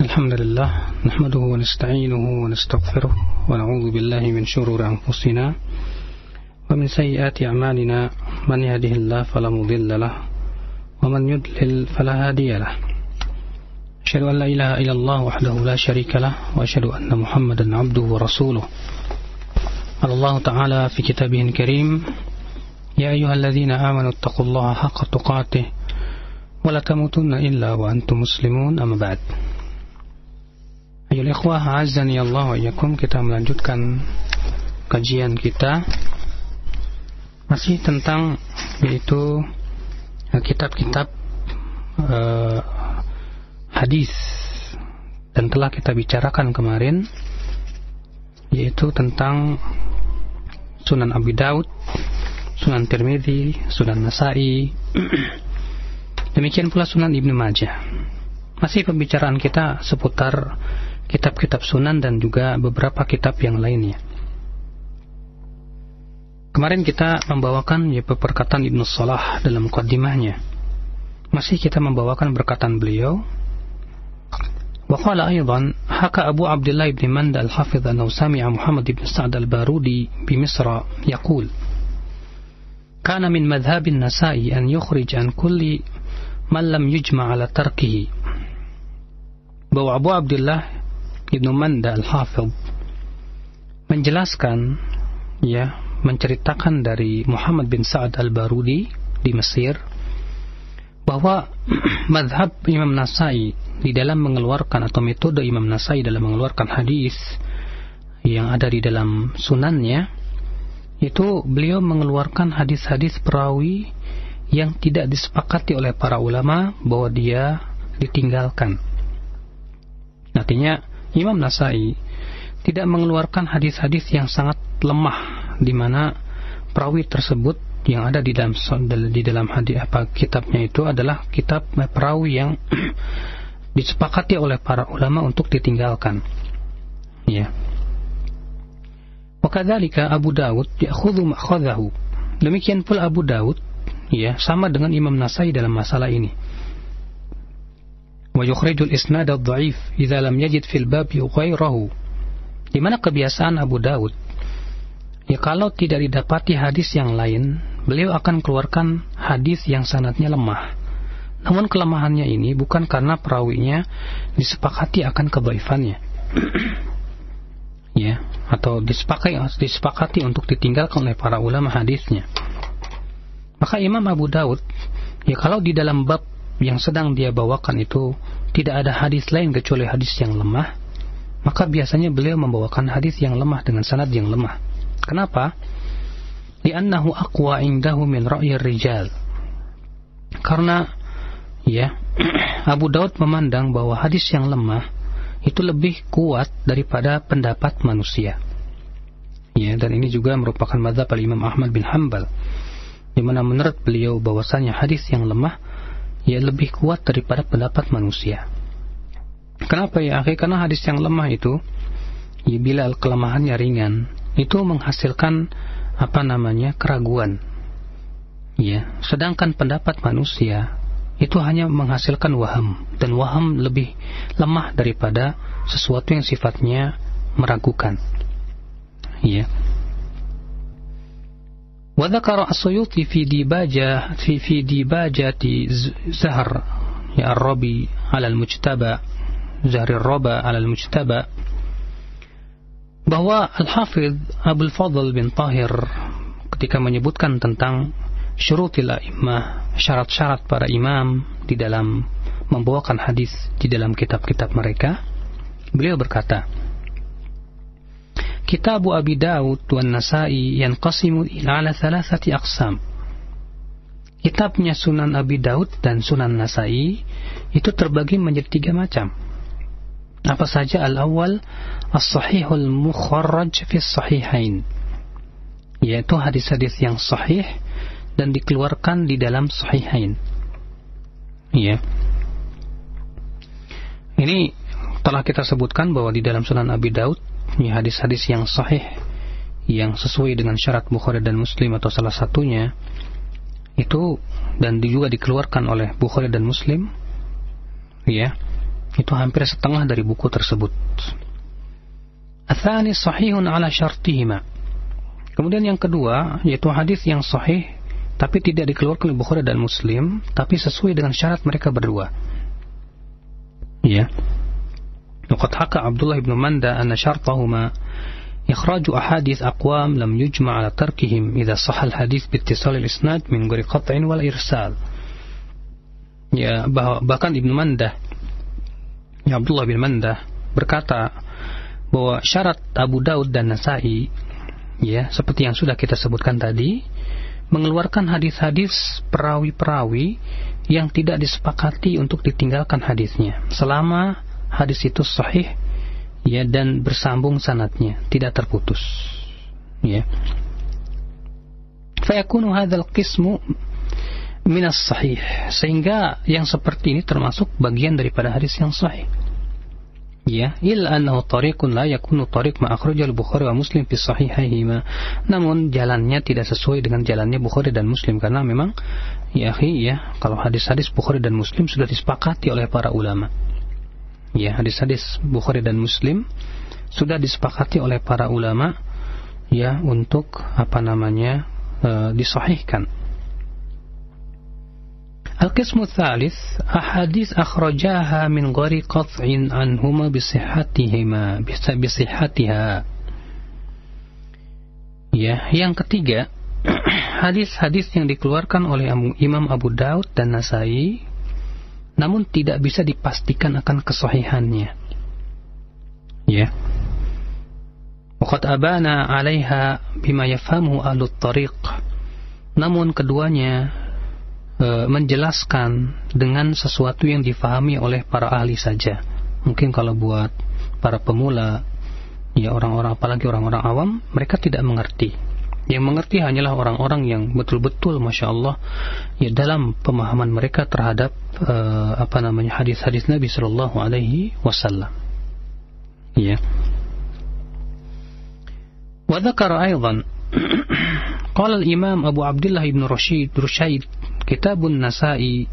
الحمد لله نحمده ونستعينه ونستغفره ونعوذ بالله من شرور أنفسنا ومن سيئات أعمالنا. من يهده الله فلا مضل له ومن يضلل فلا هادي له. أشهد أن لا إله إلا الله وحده لا شريك له وأشهد أن محمدا عبده ورسوله. قال الله تعالى في كتابه الكريم يا أيها الذين آمنوا اتقوا الله حق تقاته ولا تموتن إلا وأنتم مسلمون أما بعد. Ayo ikhwah, azani Allah wa kita melanjutkan kajian kita. Masih tentang yaitu kitab-kitab uh, hadis dan telah kita bicarakan kemarin yaitu tentang Sunan Abi Daud, Sunan Tirmidzi, Sunan Nasai, demikian pula Sunan Ibnu Majah. Masih pembicaraan kita seputar kitab-kitab sunan dan juga beberapa kitab yang lainnya. Kemarin kita membawakan ya, perkataan Ibnu Salah dalam mukaddimahnya. Masih kita membawakan perkataan beliau. وقال أيضا حكى أبو عبد الله بن مند الحافظ أنه سمع محمد بن سعد البارودي بمصر يقول كان من مذهب النسائي أن يخرج عن كل من لم يجمع على تركه bahwa Abu Abdullah Ibnu Manda Al-Hafidh menjelaskan ya menceritakan dari Muhammad bin Sa'ad Al-Barudi di Mesir bahwa madhab Imam Nasai di dalam mengeluarkan atau metode Imam Nasai dalam mengeluarkan hadis yang ada di dalam sunannya itu beliau mengeluarkan hadis-hadis perawi yang tidak disepakati oleh para ulama bahwa dia ditinggalkan. Artinya Imam Nasai tidak mengeluarkan hadis-hadis yang sangat lemah di mana perawi tersebut yang ada di dalam di dalam hadis apa kitabnya itu adalah kitab perawi yang disepakati oleh para ulama untuk ditinggalkan. Ya. Wakadzalika Abu Dawud ya'khudhu ma'khadhahu. Demikian pula Abu Dawud ya sama dengan Imam Nasai dalam masalah ini. ويخرج الإسناد الضعيف إذا لم يجد في الباب غيره di mana kebiasaan Abu Daud ya kalau tidak didapati hadis yang lain beliau akan keluarkan hadis yang sanatnya lemah namun kelemahannya ini bukan karena perawinya disepakati akan kebaifannya ya atau disepakati disepakati untuk ditinggalkan oleh para ulama hadisnya maka Imam Abu Daud ya kalau di dalam bab yang sedang dia bawakan itu tidak ada hadis lain kecuali hadis yang lemah, maka biasanya beliau membawakan hadis yang lemah dengan sanad yang lemah. Kenapa? Li'annahu aqwa indahu min ra'yir rijal. Karena ya, Abu Daud memandang bahwa hadis yang lemah itu lebih kuat daripada pendapat manusia. Ya, dan ini juga merupakan mazhab Imam Ahmad bin Hambal. Di mana menurut beliau bahwasanya hadis yang lemah ya lebih kuat daripada pendapat manusia. Kenapa ya akhi? Karena hadis yang lemah itu ya bila kelemahannya ringan itu menghasilkan apa namanya keraguan. Ya, sedangkan pendapat manusia itu hanya menghasilkan waham dan waham lebih lemah daripada sesuatu yang sifatnya meragukan. Ya. وذكر السيوطي في ديباجة في في ديباجة زهر الربي على المجتبى زهر الربا على المجتبى bahwa Al-Hafidh Abdul Fadl bin Tahir ketika menyebutkan tentang syurutil imam syarat-syarat para imam di dalam membawakan hadis di dalam kitab-kitab mereka beliau berkata Daud dan Nasai yang qasimu ala thalathati aqsam. Kitabnya Sunan Abi Daud dan Sunan Nasai itu terbagi menjadi tiga macam. Apa saja al-awwal as-sahihul mukharraj fi sahihain yaitu hadis-hadis yang sahih dan dikeluarkan di dalam sahihain. Ya. Ini telah kita sebutkan bahwa di dalam Sunan Abi Daud ya hadis-hadis yang sahih yang sesuai dengan syarat Bukhari dan Muslim atau salah satunya itu dan juga dikeluarkan oleh Bukhari dan Muslim ya Itu hampir setengah dari buku tersebut. Athani sahihun ala syartihima. Kemudian yang kedua, yaitu hadis yang sahih tapi tidak dikeluarkan oleh Bukhari dan Muslim, tapi sesuai dengan syarat mereka berdua. Ya. Waqad haka Abdullah bin Manda anna syartahuma إخراج أحاديث أقوام لم يجمع على تركهم إذا صح الحديث باتصال الإسناد من غير قطع ولا إرسال ya bahkan Ibnu Mandah ya Abdullah bin Mandah berkata bahwa syarat Abu Daud dan Nasai ya seperti yang sudah kita sebutkan tadi mengeluarkan hadis-hadis perawi-perawi yang tidak disepakati untuk ditinggalkan hadisnya selama hadis itu sahih ya dan bersambung sanatnya tidak terputus ya. Fayakunu hadzal qismu minas sahih sehingga yang seperti ini termasuk bagian daripada hadis yang sahih ya. Illa annahu tariqun la yakunu tariq ma akhrajal Bukhari wa Muslim fi sahihaihima namun jalannya tidak sesuai dengan jalannya Bukhari dan Muslim karena memang ya akhi ya kalau hadis-hadis Bukhari dan Muslim sudah disepakati oleh para ulama ya hadis-hadis Bukhari dan Muslim sudah disepakati oleh para ulama ya untuk apa namanya e, disahihkan. Al-qismu thalith ahadis akhrajaha min qat'in anhuma. Ya, yang ketiga hadis-hadis yang dikeluarkan oleh Imam Abu Daud dan Nasai namun tidak bisa dipastikan akan kesahihannya. Ya. Waqad abana 'alaiha bima yafhamu ahlut tariq. Namun keduanya e, menjelaskan dengan sesuatu yang difahami oleh para ahli saja. Mungkin kalau buat para pemula, ya orang-orang apalagi orang-orang awam, mereka tidak mengerti yang mengerti hanyalah orang-orang yang betul-betul masya Allah ya dalam pemahaman mereka terhadap uh, apa namanya hadis-hadis Nabi Shallallahu Alaihi Wasallam. Ya. وذكر أيضا قال الإمام أبو عبد الله بن رشيد رشيد كتاب النسائي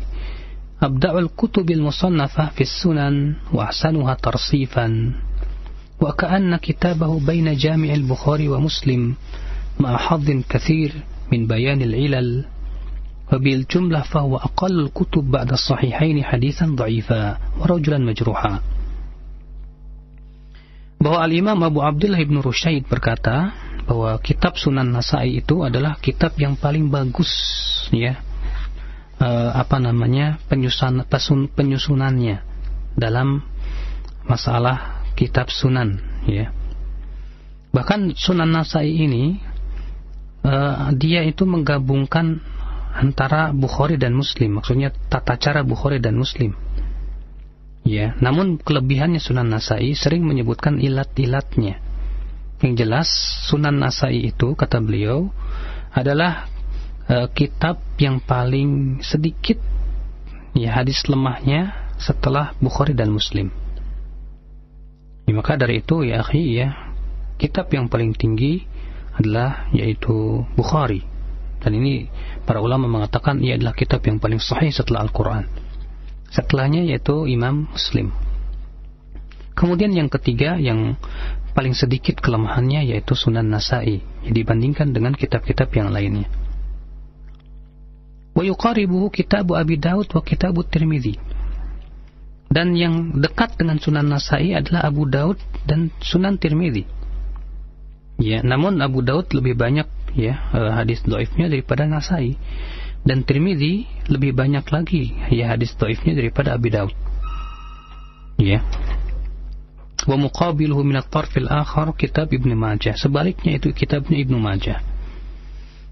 أبدع الكتب المصنفة في السنن وأحسنها ترصيفا وكأن كتابه بين جامع البخاري ومسلم مع حظ كثير من بيان العلل وبالجملة فهو أقل الكتب بعد الصحيحين حديثا ضعيفا ورجلا مجروحا bahwa Al-Imam Abu Abdullah Ibn Rushaid berkata bahwa kitab Sunan Nasai itu adalah kitab yang paling bagus ya uh, apa namanya penyusun penyusunannya dalam masalah kitab Sunan ya bahkan Sunan Nasai ini uh, dia itu menggabungkan antara Bukhari dan Muslim, maksudnya tata cara Bukhari dan Muslim. Ya, namun kelebihannya Sunan Nasai sering menyebutkan ilat-ilatnya. Yang jelas Sunan Nasai itu kata beliau adalah uh, kitab yang paling sedikit ya hadis lemahnya setelah Bukhari dan Muslim. Ya, maka dari itu ya akhi ya kitab yang paling tinggi adalah yaitu Bukhari. Dan ini para ulama mengatakan ia adalah kitab yang paling sahih setelah Al-Quran. Setelahnya yaitu Imam Muslim. Kemudian yang ketiga yang paling sedikit kelemahannya yaitu Sunan Nasai. Dibandingkan dengan kitab-kitab yang lainnya. Wa yuqaribuhu kitabu Abi Daud wa kitabu Tirmidzi dan yang dekat dengan Sunan Nasai adalah Abu Daud dan Sunan Tirmidzi Ya, namun Abu Daud lebih banyak ya eh, hadis doifnya daripada Nasai dan Tirmidzi lebih banyak lagi ya hadis doifnya daripada Abi Daud. Ya. Wa muqabiluhu min at-tarf al-akhar kitab Ibnu Majah. Sebaliknya itu kitabnya Ibnu Majah.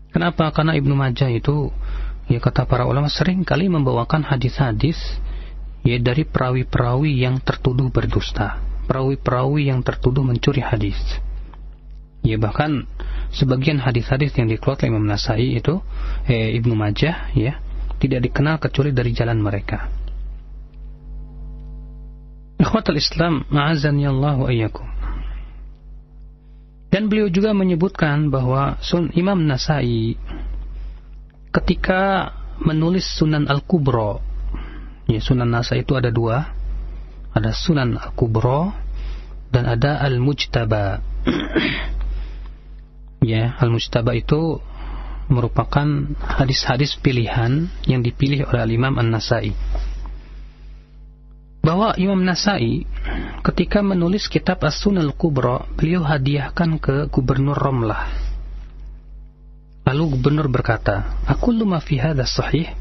Kenapa? Karena Ibnu Majah itu ya kata para ulama sering kali membawakan hadis-hadis ya dari perawi-perawi yang tertuduh berdusta, perawi-perawi yang tertuduh mencuri hadis. Ya bahkan sebagian hadis-hadis yang dikeluarkan Imam Nasai itu eh, Ibnu Majah ya tidak dikenal kecuali dari jalan mereka. Ikhwatul Islam, ma'azani Allah ayyakum. Dan beliau juga menyebutkan bahwa Sun Imam Nasai ketika menulis Sunan Al-Kubra, ya Sunan Nasai itu ada dua, ada Sunan Al-Kubra dan ada Al-Mujtaba. Ya, Al-Mujtaba itu merupakan hadis-hadis pilihan yang dipilih oleh Imam An-Nasai. Bahwa Imam Nasai ketika menulis kitab As-Sunan Al-Kubra, beliau hadiahkan ke Gubernur Romlah. Lalu gubernur berkata, "Aku luma fi sahih?"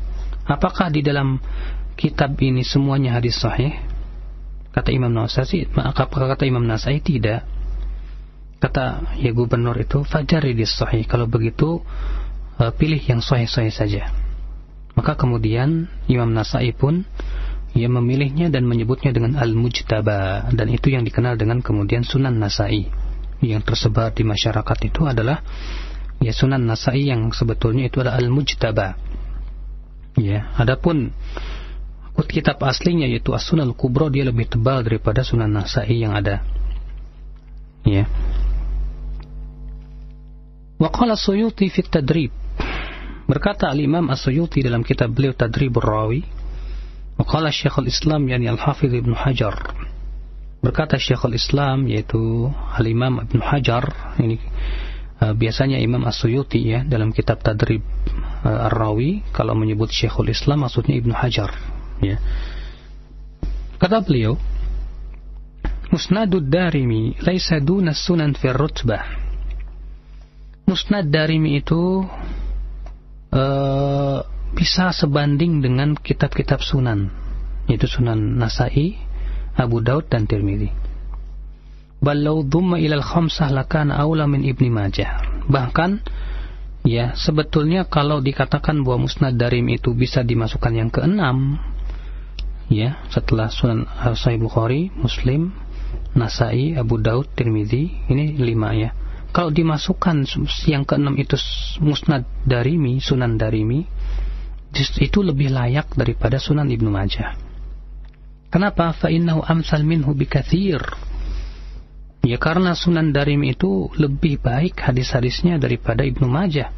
Apakah di dalam kitab ini semuanya hadis sahih? Kata Imam Nasai, maka kata Imam Nasai tidak. Kata ya gubernur itu, "Fajari di sahih." Kalau begitu, uh, pilih yang sahih-sahih saja. Maka kemudian Imam Nasai pun ia memilihnya dan menyebutnya dengan Al-Mujtaba dan itu yang dikenal dengan kemudian Sunan Nasai yang tersebar di masyarakat itu adalah ya Sunan Nasai yang sebetulnya itu adalah Al-Mujtaba. Ya, adapun kitab aslinya yaitu As-Sunan Kubro dia lebih tebal daripada Sunan Nasai yang ada. Ya. Wa qala Suyuti fi tadrib Berkata Al-Imam As-Suyuti dalam kitab beliau Tadribur Rawi, Waqala Syekhul Islam yani Al-Hafidh Ibn Hajar. Berkata Syekhul Islam yaitu Al-Imam Ibn Hajar ini uh, biasanya Imam As-Suyuti ya dalam kitab Tadrib uh, Ar-Rawi kalau menyebut Syekhul Islam maksudnya Ibn Hajar ya. Kata beliau Musnadud Darimi laisa duna sunan fi rutbah. Musnad Darimi itu uh, bisa sebanding dengan kitab-kitab sunan yaitu sunan Nasai, Abu Daud dan Tirmidzi. Balau dhumma ilal khamsah lakana aula min Ibni Majah. Bahkan ya sebetulnya kalau dikatakan bahwa Musnad Darim itu bisa dimasukkan yang keenam ya setelah Sunan Sahih Bukhari, Muslim, Nasai, Abu Daud, Tirmidzi ini lima ya kalau dimasukkan yang keenam itu musnad darimi, sunan darimi, itu lebih layak daripada sunan Ibnu Majah. Kenapa? Fa'innahu amsal minhu bikathir. Ya karena sunan darimi itu lebih baik hadis-hadisnya daripada Ibnu Majah.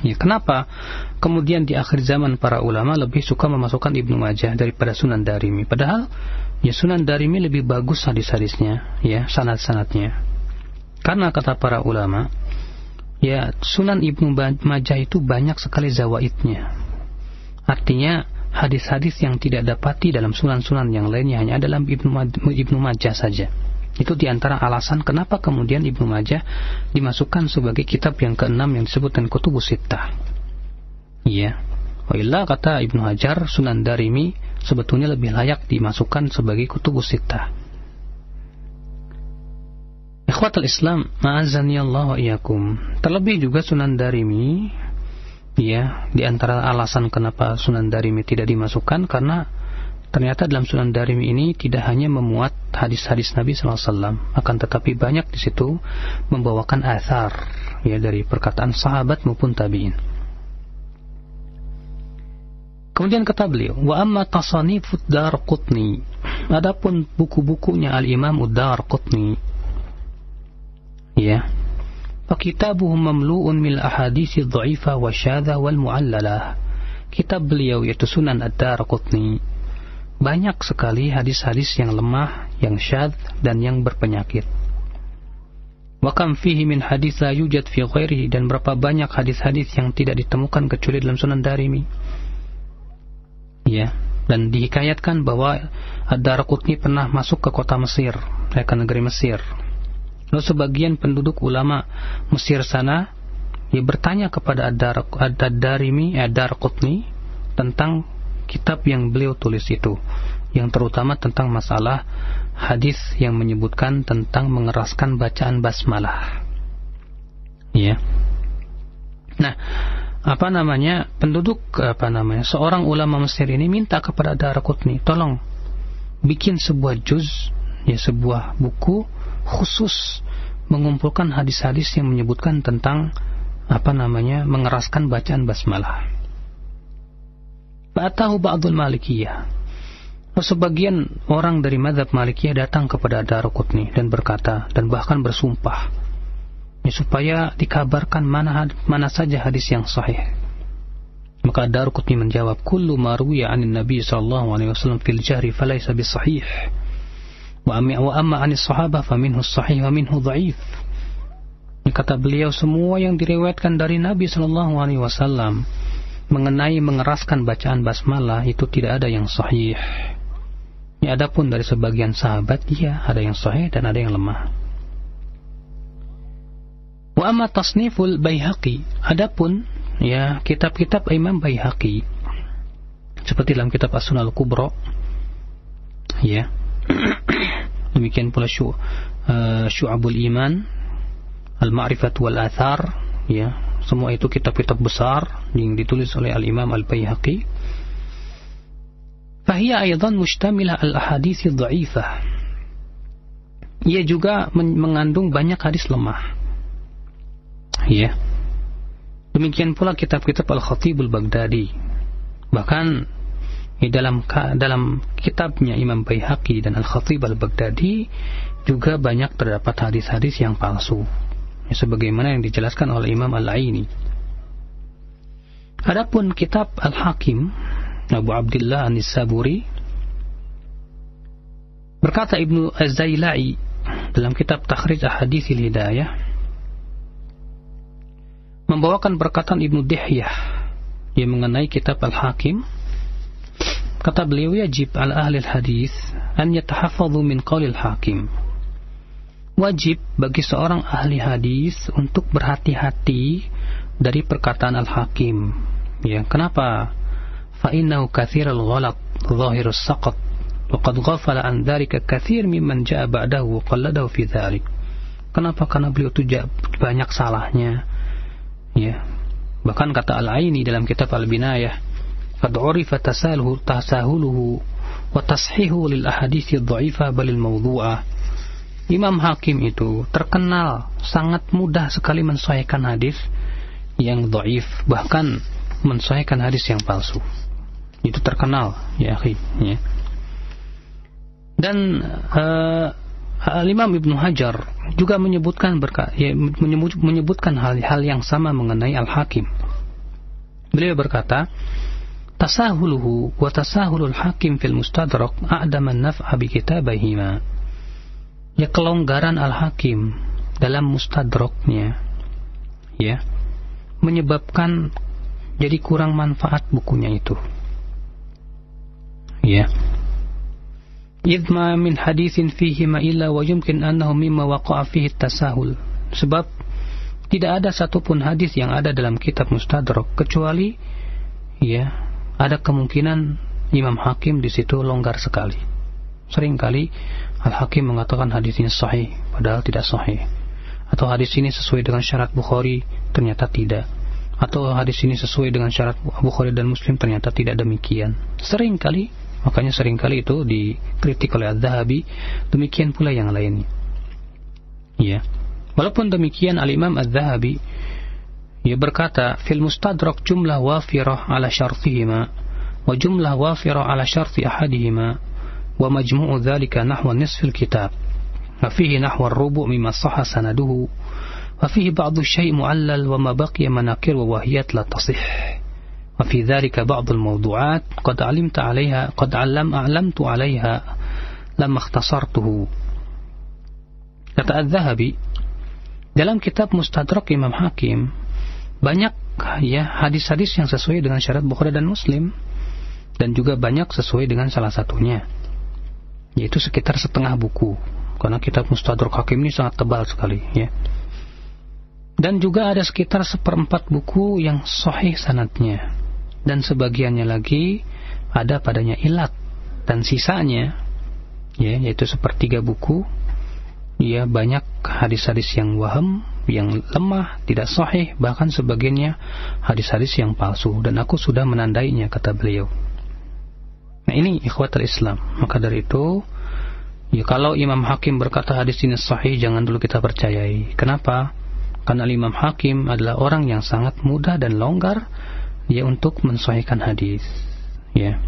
Ya, kenapa? Kemudian di akhir zaman para ulama lebih suka memasukkan Ibnu Majah daripada Sunan Darimi. Padahal ya Sunan Darimi lebih bagus hadis-hadisnya, ya sanad-sanadnya. Karena kata para ulama, ya Sunan Ibnu Majah itu banyak sekali zawaidnya. Artinya hadis-hadis yang tidak dapati dalam sunan-sunan yang lainnya hanya dalam Ibnu, Majah saja. Itu di antara alasan kenapa kemudian Ibnu Majah dimasukkan sebagai kitab yang keenam yang disebutkan Kutubus Sittah. Iya. Wailah kata Ibnu Hajar, Sunan Darimi sebetulnya lebih layak dimasukkan sebagai Kutubus Sittah. Ikhwatul Islam, ma'azani Allah wa iyakum. Terlebih juga Sunan Darimi, ya, di antara alasan kenapa Sunan Darimi tidak dimasukkan karena ternyata dalam Sunan Darimi ini tidak hanya memuat hadis-hadis Nabi SAW, akan tetapi banyak di situ membawakan athar, ya, dari perkataan sahabat maupun tabi'in. Kemudian kata beliau, wa amma tasanifud dar qutni. Adapun buku-bukunya Al-Imam Udar Qutni ya Fakitabuhu mamlu'un mil ahadisi dha'ifa wa syadha wal mu'allalah. Kitab beliau yaitu Sunan Ad-Darqutni. Banyak sekali hadis-hadis yang lemah, yang syadh dan yang berpenyakit. Wa kam fihi min hadis la yujad fi ghairihi dan berapa banyak hadis-hadis yang tidak ditemukan kecuali dalam Sunan Darimi. Ya, dan dihikayatkan bahwa Ad-Darqutni pernah masuk ke kota Mesir, ke negeri Mesir Lalu sebagian penduduk ulama Mesir sana ya bertanya kepada Ad-Darimi, Ad-Darqutni tentang kitab yang beliau tulis itu yang terutama tentang masalah hadis yang menyebutkan tentang mengeraskan bacaan basmalah. Ya. Nah, apa namanya? Penduduk apa namanya? Seorang ulama Mesir ini minta kepada Darqutni, tolong bikin sebuah juz, ya sebuah buku khusus mengumpulkan hadis-hadis yang menyebutkan tentang apa namanya mengeraskan bacaan basmalah. Ba'atahu ba'dul malikiyah. Sebagian orang dari madhab malikiyah datang kepada Darukutni dan berkata dan bahkan bersumpah ya, supaya dikabarkan mana mana saja hadis yang sahih. Maka Darqutni menjawab, "Kullu ma ruwiya 'anil Nabi sallallahu alaihi wasallam fil jahri falaysa bisahih." Wa amma 'anis sahabah faminhu sahih wa minhu dhaif. Kata beliau, semua yang diriwayatkan dari Nabi sallallahu alaihi wasallam mengenai mengeraskan bacaan basmalah itu tidak ada yang sahih. Ya, adapun dari sebagian sahabat, iya ada yang sahih dan ada yang lemah. Wa amma tasniful Baihaqi, adapun ya kitab-kitab Imam Baihaqi seperti dalam kitab As-Sunnah Al-Kubra ya demikian pula syu, uh, Syu'abul Iman Al-Ma'rifat wal Athar ya. Semua itu kitab-kitab besar yang ditulis oleh Al-Imam Al-Baihaqi. Fahiyya aydan mushtamilah al-ahadits dha'ifah. Ia juga mengandung banyak hadis lemah. Ya. Demikian pula kitab-kitab Al-Khatibul Baghdadi. Bahkan di dalam dalam kitabnya Imam Baihaqi dan Al-Khatib Al-Baghdadi juga banyak terdapat hadis-hadis yang palsu. Ya, sebagaimana yang dijelaskan oleh Imam Al-Aini. Adapun kitab Al-Hakim Abu Abdullah An-Nisaburi berkata Ibnu Az-Zailai dalam kitab Takhrij Ahaditsil Hidayah membawakan perkataan Ibnu Dihyah yang mengenai kitab Al-Hakim kata beliau yajib ala ahli hadis an yatahafadhu min qawlil hakim wajib bagi seorang ahli hadis untuk berhati-hati dari perkataan Al-Hakim ya kenapa fa innahu katsirul ghalat zahirus saqat وقد غفل عن ذلك كثير ممن جاء بعده وقلده في ذلك kenapa karena beliau itu banyak salahnya ya bahkan kata Al-Aini dalam kitab Al-Binayah tasaluhu tasahuluhu wa tashihu lil ahadithi dhaifah balil mawdu'ah Imam Hakim itu terkenal sangat mudah sekali mensahihkan hadis yang dhaif bahkan mensahihkan hadis yang palsu. Itu terkenal ya akhi ya. Dan uh, Al-Imam Ibnu Hajar juga menyebutkan berka, ya, menyebut, menyebutkan hal-hal yang sama mengenai Al-Hakim. Beliau berkata, tasahuluhu wa tasahulul hakim fil mustadrak a'daman naf'a bi kitabaihima. Ya kelonggaran al-hakim dalam mustadraknya ya menyebabkan jadi kurang manfaat bukunya itu. Ya. Idma min hadithin fihi ma illa wa yumkin annahu mimma waqa'a fihi tasahul sebab tidak ada satupun hadis yang ada dalam kitab mustadrak kecuali ya ada kemungkinan Imam Hakim di situ longgar sekali. Seringkali Al Hakim mengatakan hadis ini sahih padahal tidak sahih. Atau hadis ini sesuai dengan syarat Bukhari ternyata tidak. Atau hadis ini sesuai dengan syarat Bukhari dan Muslim ternyata tidak demikian. Seringkali Makanya sering kali itu dikritik oleh Az-Zahabi, demikian pula yang lainnya. Ya. Walaupun demikian Al-Imam Az-Zahabi ia berkata, "Fil mustadrak jumlah wafirah ala syartihima wa jumlah wafirah ala syarti ahadihima wa majmu'u dhalika nahwa nisfil kitab." وفيه نحو الربع مما صح سنده وفيه بعض الشيء معلل وما بقي مناكر ووهيات لا تصح وفي ذلك بعض الموضوعات قد علمت عليها قد علم أعلمت عليها لما اختصرته kata Az-Zahabi dalam kitab Mustadrak Imam Hakim banyak ya hadis-hadis yang sesuai dengan syarat Bukhari dan Muslim. Dan juga banyak sesuai dengan salah satunya. Yaitu sekitar setengah buku. Karena kitab Mustadrak Hakim ini sangat tebal sekali ya. Dan juga ada sekitar seperempat buku yang sahih sanatnya. Dan sebagiannya lagi ada padanya ilat. Dan sisanya ya yaitu sepertiga buku ya banyak hadis-hadis yang waham yang lemah tidak sahih bahkan sebagiannya hadis-hadis yang palsu. Dan aku sudah menandainya kata beliau. Nah ini ikhwatul Islam maka dari itu ya kalau Imam Hakim berkata hadis ini sahih jangan dulu kita percayai. Kenapa? Karena Imam Hakim adalah orang yang sangat mudah dan longgar ya untuk mensahihkan hadis. Ya.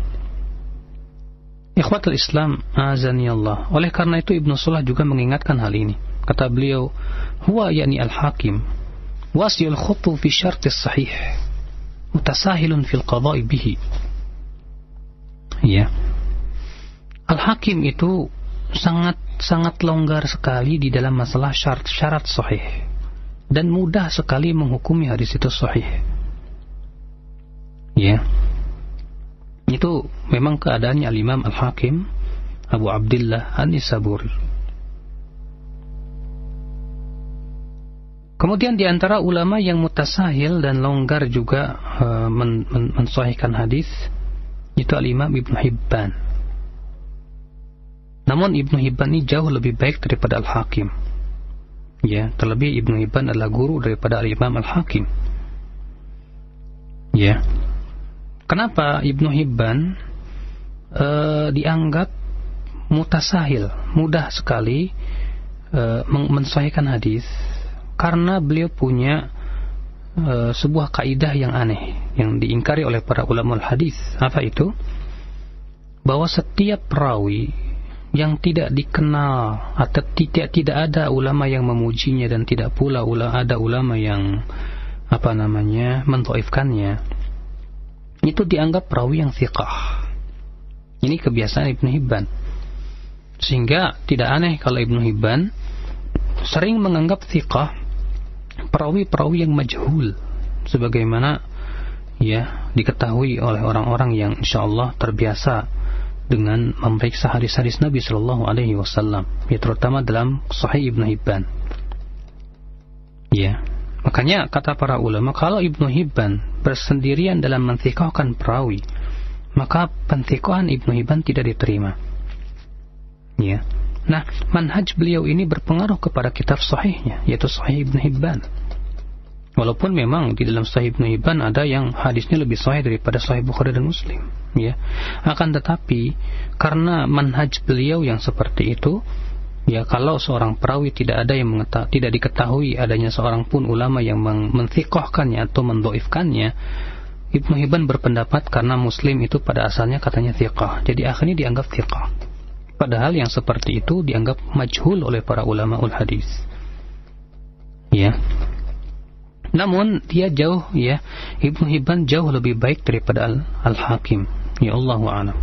Ikhwatul Islam azani Allah. Oleh karena itu Ibnu Salah juga mengingatkan hal ini kata beliau huwa yakni al-hakim wasil khutu fi syartis sahih mutasahilun fil qada'i bihi. Ya. Al-Hakim itu sangat sangat longgar sekali di dalam masalah syarat-syarat sahih dan mudah sekali menghukumi hadis itu sahih. Ya. Itu memang keadaannya Al-Imam Al-Hakim Abu Abdullah An-Nisaburi. Kemudian di antara ulama yang mutasahil dan longgar juga uh, men men hadis itu Al-Imam Ibnu Hibban. Namun Ibnu Hibban ini jauh lebih baik daripada Al-Hakim. Ya, terlebih Ibnu Hibban adalah guru daripada Al-Imam Al-Hakim. Ya. Kenapa Ibnu Hibban uh, dianggap mutasahil, mudah sekali uh, hadis karena beliau punya uh, sebuah kaidah yang aneh yang diingkari oleh para ulama hadis. Apa itu? Bahwa setiap perawi yang tidak dikenal atau tidak tidak ada ulama yang memujinya dan tidak pula ula, ada ulama yang apa namanya mentoifkannya itu dianggap perawi yang thiqah. Ini kebiasaan Ibnu Hibban. Sehingga tidak aneh kalau Ibnu Hibban sering menganggap thiqah perawi-perawi yang majhul sebagaimana ya diketahui oleh orang-orang yang insyaallah terbiasa dengan memeriksa hadis-hadis Nabi Shallallahu Alaihi Wasallam, ya terutama dalam Sahih Ibnu Hibban. Ya, makanya kata para ulama kalau Ibnu Hibban bersendirian dalam mentikahkan perawi, maka pentikohan Ibnu Hibban tidak diterima. Ya, Nah, manhaj beliau ini berpengaruh kepada kitab sahihnya, yaitu Sahih Ibn Hibban. Walaupun memang di dalam Sahih Ibn Hibban ada yang hadisnya lebih sahih daripada Sahih Bukhari dan Muslim, ya. Akan tetapi karena manhaj beliau yang seperti itu, ya kalau seorang perawi tidak ada yang mengetahui, tidak diketahui adanya seorang pun ulama yang menthikohkannya atau mendoifkannya, Ibnu Hibban berpendapat karena Muslim itu pada asalnya katanya thiqah, jadi akhirnya dianggap thiqah. Padahal yang seperti itu dianggap majhul oleh para ulama ul hadis. Ya. Namun dia jauh ya Ibnu Hibban jauh lebih baik daripada Al-Hakim. Ya Allah a'lam.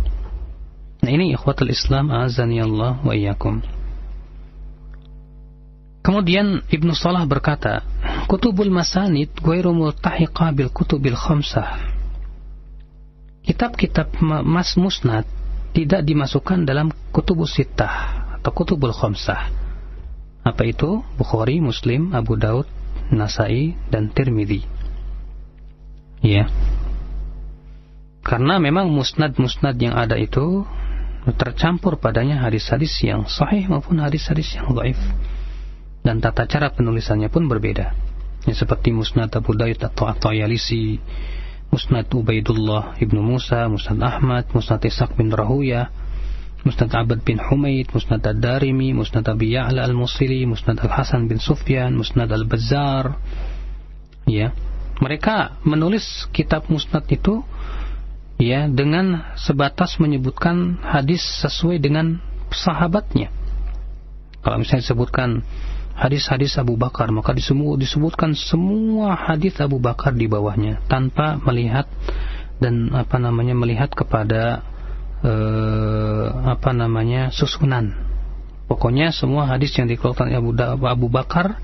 Nah ini ikhwatul Islam azani Allah wa iyyakum. Kemudian Ibnu Salah berkata, Kutubul Masanid ghairu multahiqa bil kutubil khamsah. Kitab-kitab mas musnad tidak dimasukkan dalam kutubus sittah atau kutubul khamsah. Apa itu? Bukhari, Muslim, Abu Daud, Nasai, dan Tirmidzi. Ya. Karena memang musnad-musnad yang ada itu tercampur padanya hadis-hadis yang sahih maupun hadis-hadis yang dhaif. Dan tata cara penulisannya pun berbeda. Ya, seperti musnad Abu Daud atau At-Tayalisi, Musnad Ubaidullah ibnu Musa, Musnad Ahmad, Musnad Ishaq bin Rahuya, Musnad Abad bin Humaid, Musnad Ad-Darimi, Musnad Abi Ya'la Al-Musili, Musnad Al-Hasan bin Sufyan, Musnad Al-Bazzar. Ya. Mereka menulis kitab musnad itu ya dengan sebatas menyebutkan hadis sesuai dengan sahabatnya. Kalau misalnya disebutkan hadis-hadis Abu Bakar. Maka disebutkan semua hadis Abu Bakar di bawahnya. Tanpa melihat dan apa namanya melihat kepada eh, apa namanya susunan. Pokoknya semua hadis yang dikeluarkan Abu, Abu Bakar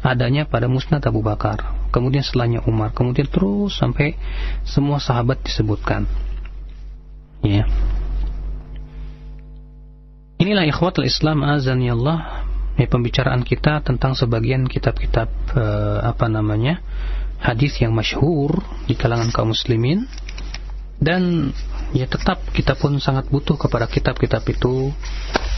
adanya pada musnad Abu Bakar. Kemudian setelahnya Umar. Kemudian terus sampai semua sahabat disebutkan. Ya. Inilah ikhwatul Islam azan ya Allah ya, pembicaraan kita tentang sebagian kitab-kitab uh, apa namanya hadis yang masyhur di kalangan kaum muslimin dan ya tetap kita pun sangat butuh kepada kitab-kitab itu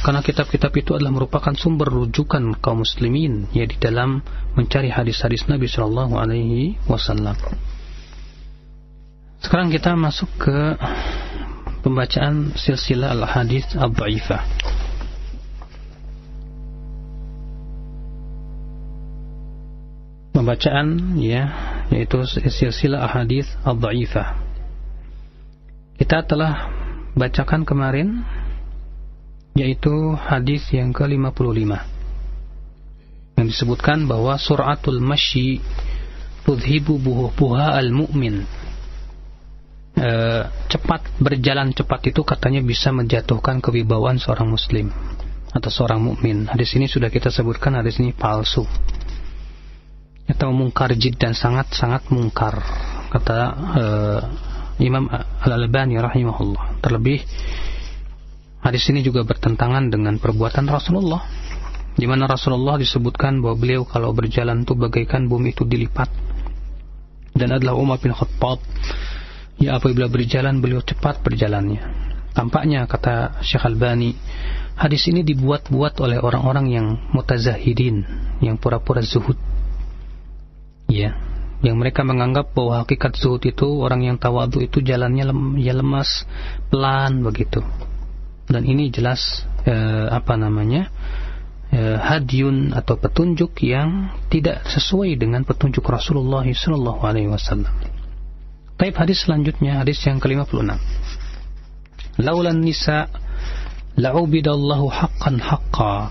karena kitab-kitab itu adalah merupakan sumber rujukan kaum muslimin ya di dalam mencari hadis-hadis Nabi Shallallahu Alaihi Wasallam. Sekarang kita masuk ke pembacaan silsilah al-hadis al-dhaifah. Pembacaan ya yaitu silsilah ahadits ad-dhaifah. Kita telah bacakan kemarin yaitu hadis yang ke-55 yang disebutkan bahwa suratul masyi tudhibu buha al-mu'min e, cepat berjalan cepat itu katanya bisa menjatuhkan kewibawaan seorang muslim atau seorang mukmin. Hadis ini sudah kita sebutkan hadis ini palsu atau mungkar jid dan sangat-sangat mungkar kata e, Imam Al-Albani rahimahullah. Terlebih hadis ini juga bertentangan dengan perbuatan Rasulullah di mana Rasulullah disebutkan bahwa beliau kalau berjalan itu bagaikan bumi itu dilipat. Dan adalah Umar bin Khattab ya apabila berjalan beliau cepat berjalannya. Tampaknya kata Syekh Albani hadis ini dibuat-buat oleh orang-orang yang mutazahidin yang pura-pura zuhud ya yang mereka menganggap bahwa hakikat zuhud itu orang yang tawadu itu jalannya lem, ya lemas pelan begitu dan ini jelas eh, apa namanya Eh, hadyun atau petunjuk yang tidak sesuai dengan petunjuk Rasulullah alaihi wasallam. Taib hadis selanjutnya hadis yang ke-56. Laulan nisa la'ubidallahu haqqan haqqa.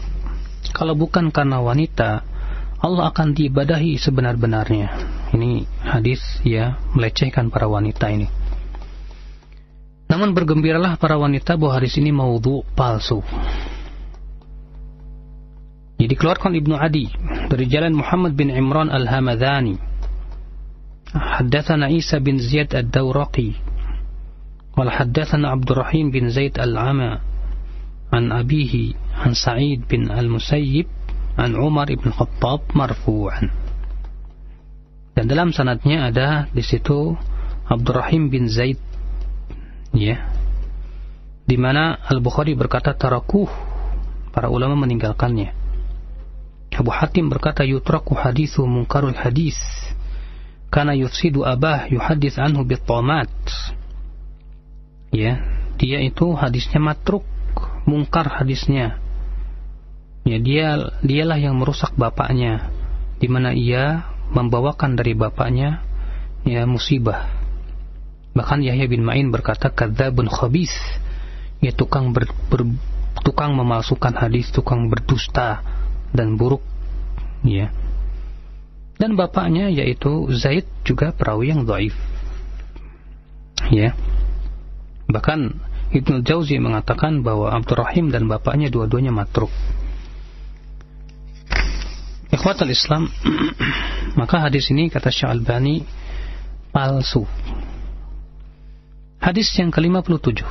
Kalau bukan karena wanita, Allah akan diibadahi sebenar-benarnya. Ini hadis ya melecehkan para wanita ini. Namun bergembiralah para wanita bahwa hadis ini maudhu palsu. Jadi keluarkan Ibnu Adi dari jalan Muhammad bin Imran Al-Hamadani. Haddathana Isa bin Ziyad Ad-Dawraqi. Wal haddatsana Abdurrahim bin Zaid Al-Ama an abihi an Sa'id bin Al-Musayyib an Umar ibn Khattab marfu'an. Dan dalam sanadnya ada di situ Abdurrahim bin Zaid ya. Di mana Al-Bukhari berkata tarakuh para ulama meninggalkannya. Abu Hatim berkata yutraku hadithu munkarul hadis karena yufsidu abah yuhadis anhu bitamat ya dia itu hadisnya matruk mungkar hadisnya ya dia dialah yang merusak bapaknya. Di mana ia membawakan dari bapaknya ya musibah. Bahkan Yahya bin Ma'in berkata kadzabun khabis. Ya tukang ber, ber, tukang memalsukan hadis tukang berdusta dan buruk ya. Dan bapaknya yaitu Zaid juga perawi yang dhaif ya. Bahkan Ibnu Jauzi mengatakan bahwa Abdurrahim dan bapaknya dua-duanya matruk Ikhwatul Islam maka hadis ini kata Syalbani palsu Hadis yang ke-57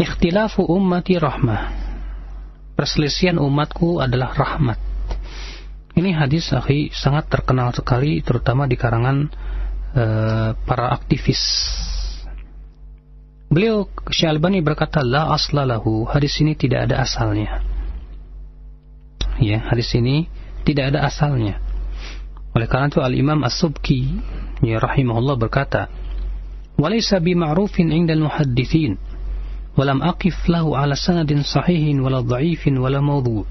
Ikhtilafu ummati rahmah perselisihan umatku adalah rahmat. Ini hadis akhi sangat terkenal sekali terutama di karangan uh, para aktivis. Beliau Syalbani berkata la aslalahu, hadis ini tidak ada asalnya ya hadis ini tidak ada asalnya. Oleh karena itu Al-Imam As-Subki ya rahimahullah berkata, "Walaysa bi ma'rufin 'inda al-muhaddithin, walam aqif lahu 'ala sanadin sahihin wala dha'ifin wala mawdu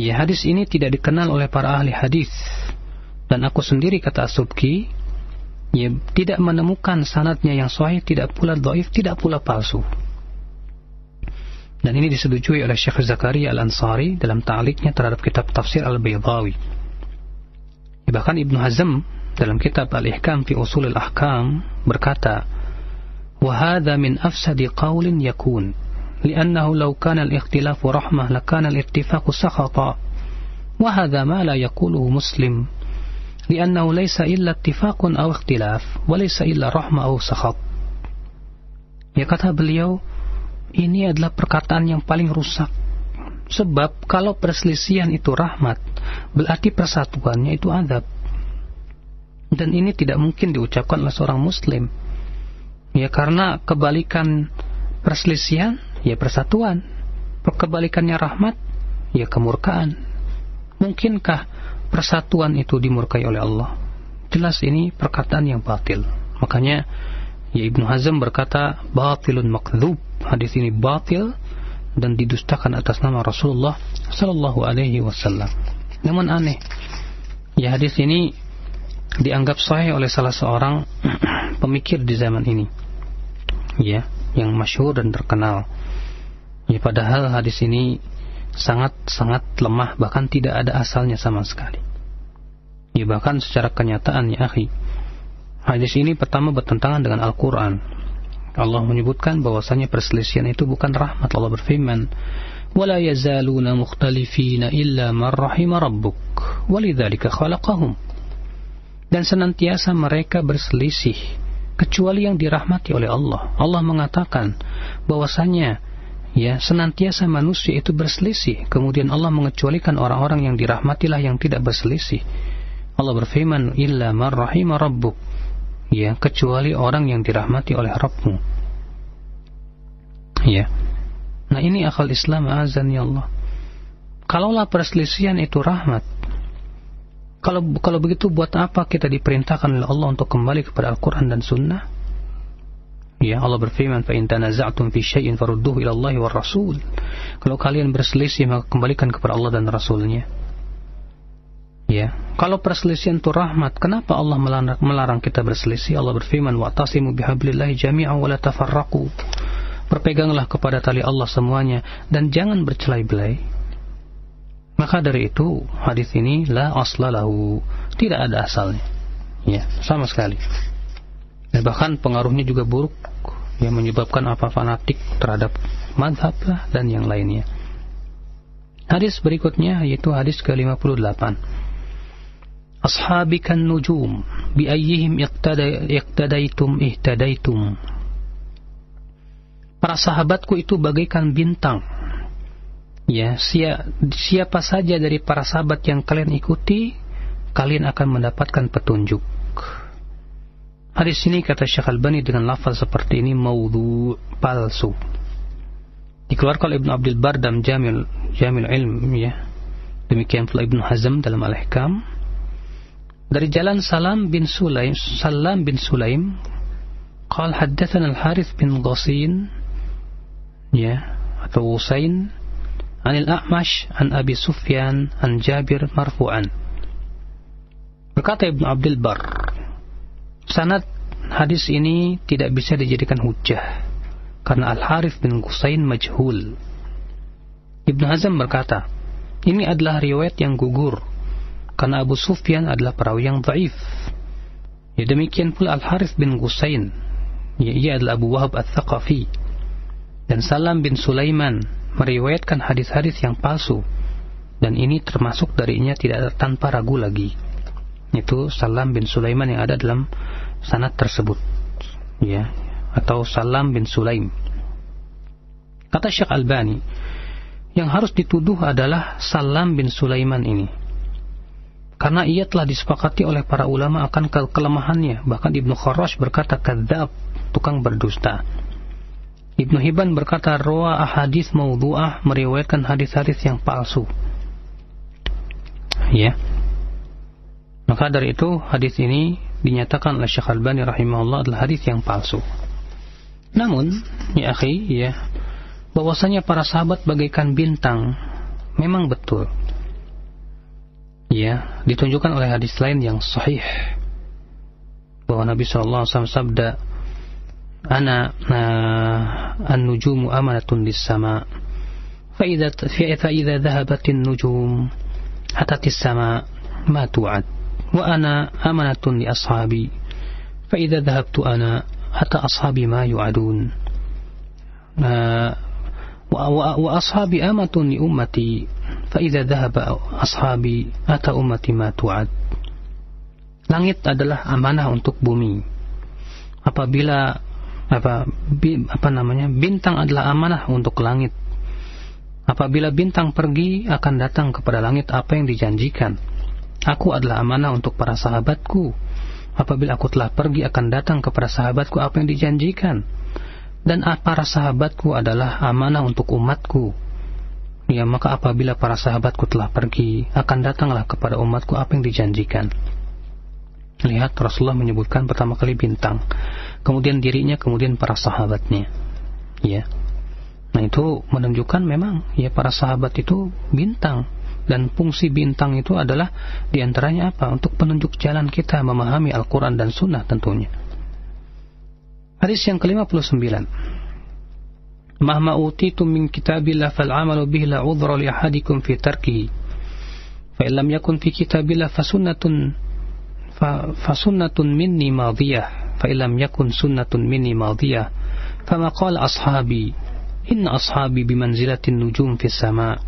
Ya, hadis ini tidak dikenal oleh para ahli hadis. Dan aku sendiri kata As-Subki, ya, tidak menemukan sanadnya yang sahih, tidak pula dhaif, tidak pula palsu. Dan ini disetujui oleh Syekh Zakaria Al-Ansari dalam ta'liknya terhadap kitab tafsir Al-Baydawi bahkan Ibnu Hazm dalam kitab Al-Ihkam fi Usul Al-Ahkam berkata وهذا من أفسد قول يكون لأنه لو كان الاختلاف رحمة لكان الاتفاق سخطا وهذا ما لا يقوله مسلم لأنه ليس إلا اتفاق أو اختلاف وليس إلا رحمة أو سخط Ya kata beliau, ini adalah perkataan yang paling rusak. Sebab kalau perselisihan itu rahmat, berarti persatuannya itu adab. Dan ini tidak mungkin diucapkan oleh seorang muslim. Ya karena kebalikan perselisihan ya persatuan. Kebalikannya rahmat ya kemurkaan. Mungkinkah persatuan itu dimurkai oleh Allah? Jelas ini perkataan yang batil. Makanya ya Ibnu Hazm berkata batilun makdzub. Hadis ini batil dan didustakan atas nama Rasulullah sallallahu alaihi wasallam. Namun aneh. Ya hadis ini dianggap sahih oleh salah seorang pemikir di zaman ini ya yang masyhur dan terkenal ya padahal hadis ini sangat sangat lemah bahkan tidak ada asalnya sama sekali ya bahkan secara kenyataan ya akhi Hadis ini pertama bertentangan dengan Al-Quran. Allah menyebutkan bahwasanya perselisihan itu bukan rahmat. Allah berfirman, "Wala yazaluna mukhtalifina illa man rahima rabbuk, walidzalika khalaqahum." Dan senantiasa mereka berselisih kecuali yang dirahmati oleh Allah. Allah mengatakan bahwasanya ya senantiasa manusia itu berselisih kemudian Allah mengecualikan orang-orang yang dirahmatilah yang tidak berselisih Allah berfirman illa man rahima rabbuk Ya, kecuali orang yang dirahmati oleh Rabbmu. Ya. Nah ini akal Islam azan ya Allah. Kalaulah perselisihan itu rahmat, kalau kalau begitu buat apa kita diperintahkan oleh Allah untuk kembali kepada Al-Quran dan Sunnah? Ya Allah berfirman, "Fa in tanaza'tum fi syai'in farudduhu ila Allah Rasul." Kalau kalian berselisih maka kembalikan kepada Allah dan Rasulnya. Ya, kalau perselisihan itu rahmat, kenapa Allah melarang, melarang kita berselisih? Allah berfirman, "Wa'tasimu bihablillahi jami'an wa la tafarraqu." Berpeganglah kepada tali Allah semuanya dan jangan bercelai-belai. Maka dari itu hadis ini la aslalahu, tidak ada asalnya. Ya, sama sekali. Dan bahkan pengaruhnya juga buruk yang menyebabkan apa fanatik terhadap madhab dan yang lainnya. Hadis berikutnya yaitu hadis ke-58. Ashabikan nujum bi ayyihim iqtadaitum ihtadaitum para sahabatku itu bagaikan bintang. Ya, siapa saja dari para sahabat yang kalian ikuti, kalian akan mendapatkan petunjuk. Hadis ini kata Syekh Al-Bani dengan lafaz seperti ini maudhu palsu. Dikeluarkan oleh Ibn Abdul Bar dalam Jamil Jamil Ilm ya. Demikian pula Ibn Hazm dalam Al-Ihkam Dari jalan Salam bin Sulaim, Salam bin Sulaim, قال حدثنا الحارث بن غصين ya atau Usain Anil A'mash an Abi Sufyan an Jabir marfu'an Berkata Ibnu Abdul Bar Sanad hadis ini tidak bisa dijadikan hujah karena Al-Harith bin Qusain majhul Ibnu Hazm berkata ini adalah riwayat yang gugur karena Abu Sufyan adalah perawi yang dhaif. Ya demikian pula Al-Harith bin Qusain ya, ia adalah Abu Wahab Al-Thaqafi. Dan Salam bin Sulaiman meriwayatkan hadis-hadis yang palsu. Dan ini termasuk darinya tidak tanpa ragu lagi. Itu Salam bin Sulaiman yang ada dalam sanad tersebut. Ya atau Salam bin Sulaim. Kata Syekh Albani yang harus dituduh adalah Salam bin Sulaiman ini karena ia telah disepakati oleh para ulama akan ke kelemahannya bahkan Ibnu Kharash berkata kadzab tukang berdusta Ibnu Hibban berkata roa ahadis maudhu'ah meriwayatkan hadis-hadis yang palsu. Ya. Maka dari itu hadis ini dinyatakan oleh Syekh Al-Bani rahimahullah adalah hadis yang palsu. Namun, ya akhi, ya, bahwasanya para sahabat bagaikan bintang memang betul Ya, ditunjukkan oleh hadis lain yang sahih bahwa Nabi sallallahu alaihi wasallam sabda أنا النجوم أمنة للسماء فإذا, فإذا ذهبت النجوم أتت السماء ما توعد وأنا أمنة لأصحابي فإذا ذهبت أنا أتى أصحابي ما يوعدون wa ashabi amatun li ummati. Fa idza dhahaba ashabi ata ummati ma tu'ad. Langit adalah amanah untuk bumi. Apabila apa bi, apa namanya bintang adalah amanah untuk langit. Apabila bintang pergi akan datang kepada langit apa yang dijanjikan. Aku adalah amanah untuk para sahabatku. Apabila aku telah pergi akan datang kepada sahabatku apa yang dijanjikan dan para sahabatku adalah amanah untuk umatku ya maka apabila para sahabatku telah pergi akan datanglah kepada umatku apa yang dijanjikan lihat Rasulullah menyebutkan pertama kali bintang kemudian dirinya, kemudian para sahabatnya. Ya. Nah, itu menunjukkan memang ya para sahabat itu bintang dan fungsi bintang itu adalah di antaranya apa? Untuk penunjuk jalan kita memahami Al-Quran dan Sunnah tentunya. Hadis yang ke-59. Mahma utitum min kitabillah fal amalu bihi la udhra li ahadikum fi tarkihi. Fa illam yakun fi kitabillah fa sunnatun فسنة مني ماضية فإن لم يكن سنة مني ماضية فما قال أصحابي إن أصحابي بمنزلة النجوم في السماء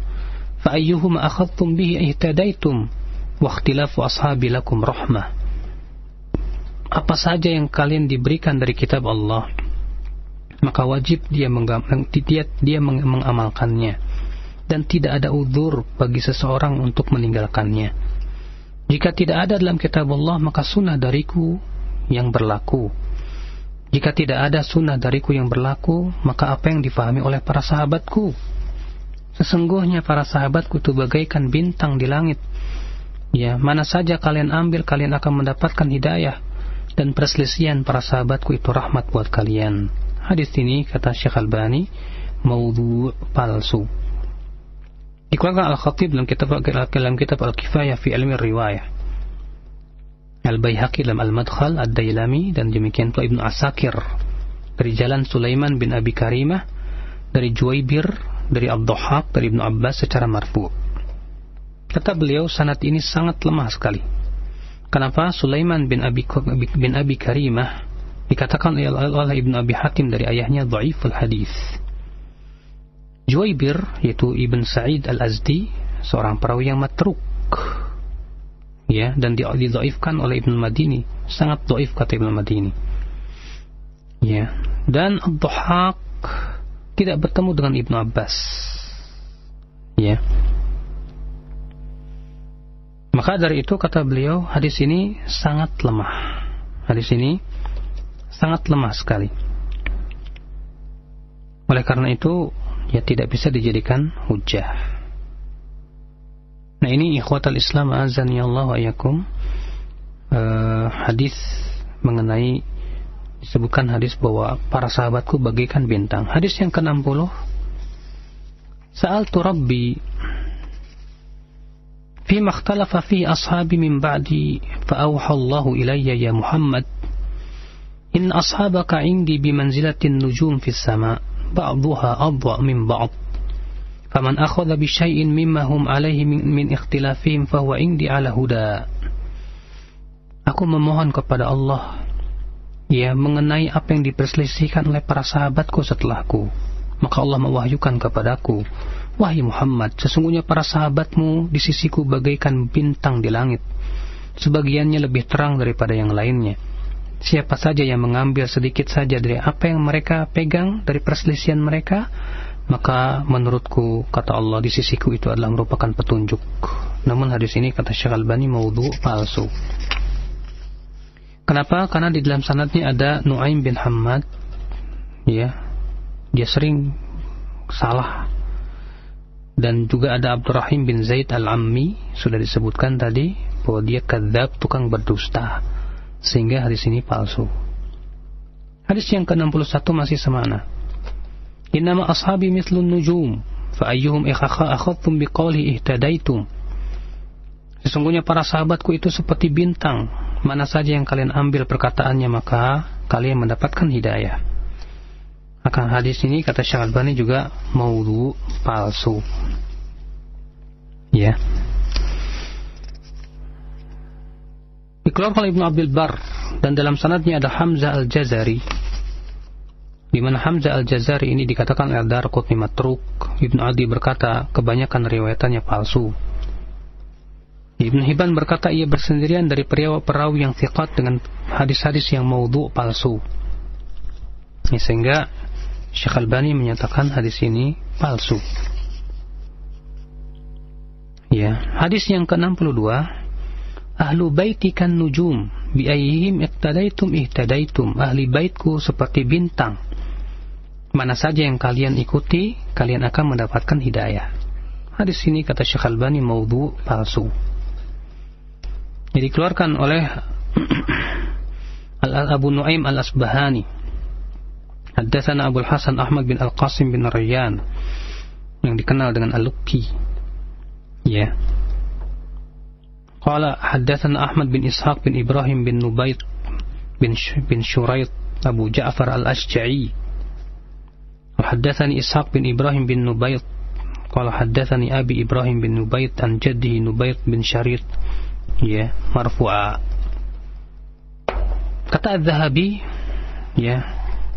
فأيهما أخذتم به اهتديتم واختلاف أصحابي لكم رحمة apa saja yang kalian diberikan dari kitab Allah maka wajib dia dia, dia mengamalkannya. Dan tidak ada udur bagi seseorang untuk meninggalkannya. Jika tidak ada dalam kitab Allah maka sunnah dariku yang berlaku. Jika tidak ada sunnah dariku yang berlaku maka apa yang difahami oleh para sahabatku? Sesungguhnya para sahabatku itu bagaikan bintang di langit. Ya mana saja kalian ambil kalian akan mendapatkan hidayah dan perselisihan para sahabatku itu rahmat buat kalian. Hadis ini kata Syekh Albani maudhu palsu. Dikeluarkan Al-Khatib dalam kitab dalam kitab Al-Kifayah fi Ilmi Riwayah. Al-Baihaqi dalam Al-Madkhal Ad-Dailami dan demikian pula Ibnu Asakir dari jalan Sulaiman bin Abi Karimah dari Juwaibir dari Abduhaq dari Ibnu Abbas secara marfu. Kata beliau sanad ini sangat lemah sekali Kenapa Sulaiman bin Abi, bin Abi Karimah dikatakan oleh Ibnu Abi Hatim dari ayahnya dhaiful hadis. Juwaibir yaitu Ibn Sa'id Al-Azdi seorang perawi yang matruk. Ya dan didhaifkan oleh Ibnu Madini. Sangat dhaif kata Ibnu Madini. Ya dan Ad-Dhahhak tidak bertemu dengan Ibnu Abbas. Ya maka dari itu kata beliau hadis ini sangat lemah. Hadis ini sangat lemah sekali. Oleh karena itu ya tidak bisa dijadikan hujah. Nah ini ikhwatal Islam azan ya Allah wa yakum uh, hadis mengenai disebutkan hadis bahwa para sahabatku bagaikan bintang. Hadis yang ke-60 Sa'al tu Rabbi فيما اختلف فيه أصحابي من بعدي فأوحى الله إلي يا محمد إن أصحابك عندي بمنزلة النجوم في السماء بعضها أضوأ من بعض فمن أخذ بشيء مما هم عليه من اختلافهم فهو عندي على هدى Aku memohon kepada Allah ya mengenai apa yang diperselisihkan oleh para sahabatku setelahku. Maka Allah mewahyukan kepadaku Wahai Muhammad, sesungguhnya para sahabatmu di sisiku bagaikan bintang di langit. Sebagiannya lebih terang daripada yang lainnya. Siapa saja yang mengambil sedikit saja dari apa yang mereka pegang dari perselisihan mereka, maka menurutku kata Allah di sisiku itu adalah merupakan petunjuk. Namun hadis ini kata Syekh Albani maudhu palsu. Kenapa? Karena di dalam sanadnya ada Nuaim bin Hamad, ya, dia sering salah dan juga ada Abdurrahim bin Zaid al-Ammi sudah disebutkan tadi bahwa dia kadzab tukang berdusta sehingga hadis ini palsu. Hadis yang ke-61 masih semana. Innama ashabi mithlun nujum fa ayyuhum akhadtum biqawli ihtadaitum sesungguhnya para sahabatku itu seperti bintang. Mana saja yang kalian ambil perkataannya maka kalian mendapatkan hidayah akan hadis ini kata Syekh Albani juga maudhu palsu. Ya. Dikeluarkan Ibnu Abdul Bar dan dalam sanadnya ada Hamzah Al-Jazari di mana Hamzah Al-Jazari ini dikatakan oleh Darqutni matruk. Ibnu Adi berkata kebanyakan riwayatannya palsu. Ibn Hibban berkata ia bersendirian dari perawi yang thiqat dengan hadis-hadis yang maudhu palsu. Sehingga Syekh Albani menyatakan hadis ini palsu. Ya, hadis yang ke-62 Ahlu baiti kan nujum bi ayyihim iqtadaitum ihtadaitum. Ahli baitku seperti bintang. Mana saja yang kalian ikuti kalian akan mendapatkan hidayah. Hadis ini kata Syekh Albani maudhu palsu. Jadi keluarkan oleh Al Abu Nuaim Al Asbahani Haddatsana Abu Hasan Ahmad bin Al-Qasim bin Rayyan yang dikenal dengan Al-Lukki. Ya. Qala haddatsana Ahmad bin Ishaq bin Ibrahim bin Nubayt bin bin Shurayt Abu Ja'far Al-Ashja'i. وحدثني إسحاق بن إبراهيم بن نبيط قال حدثني أبي إبراهيم بن نبيط عن جده نبيط بن شريط ya مرفوعا Kata Az-Zahabi, ya,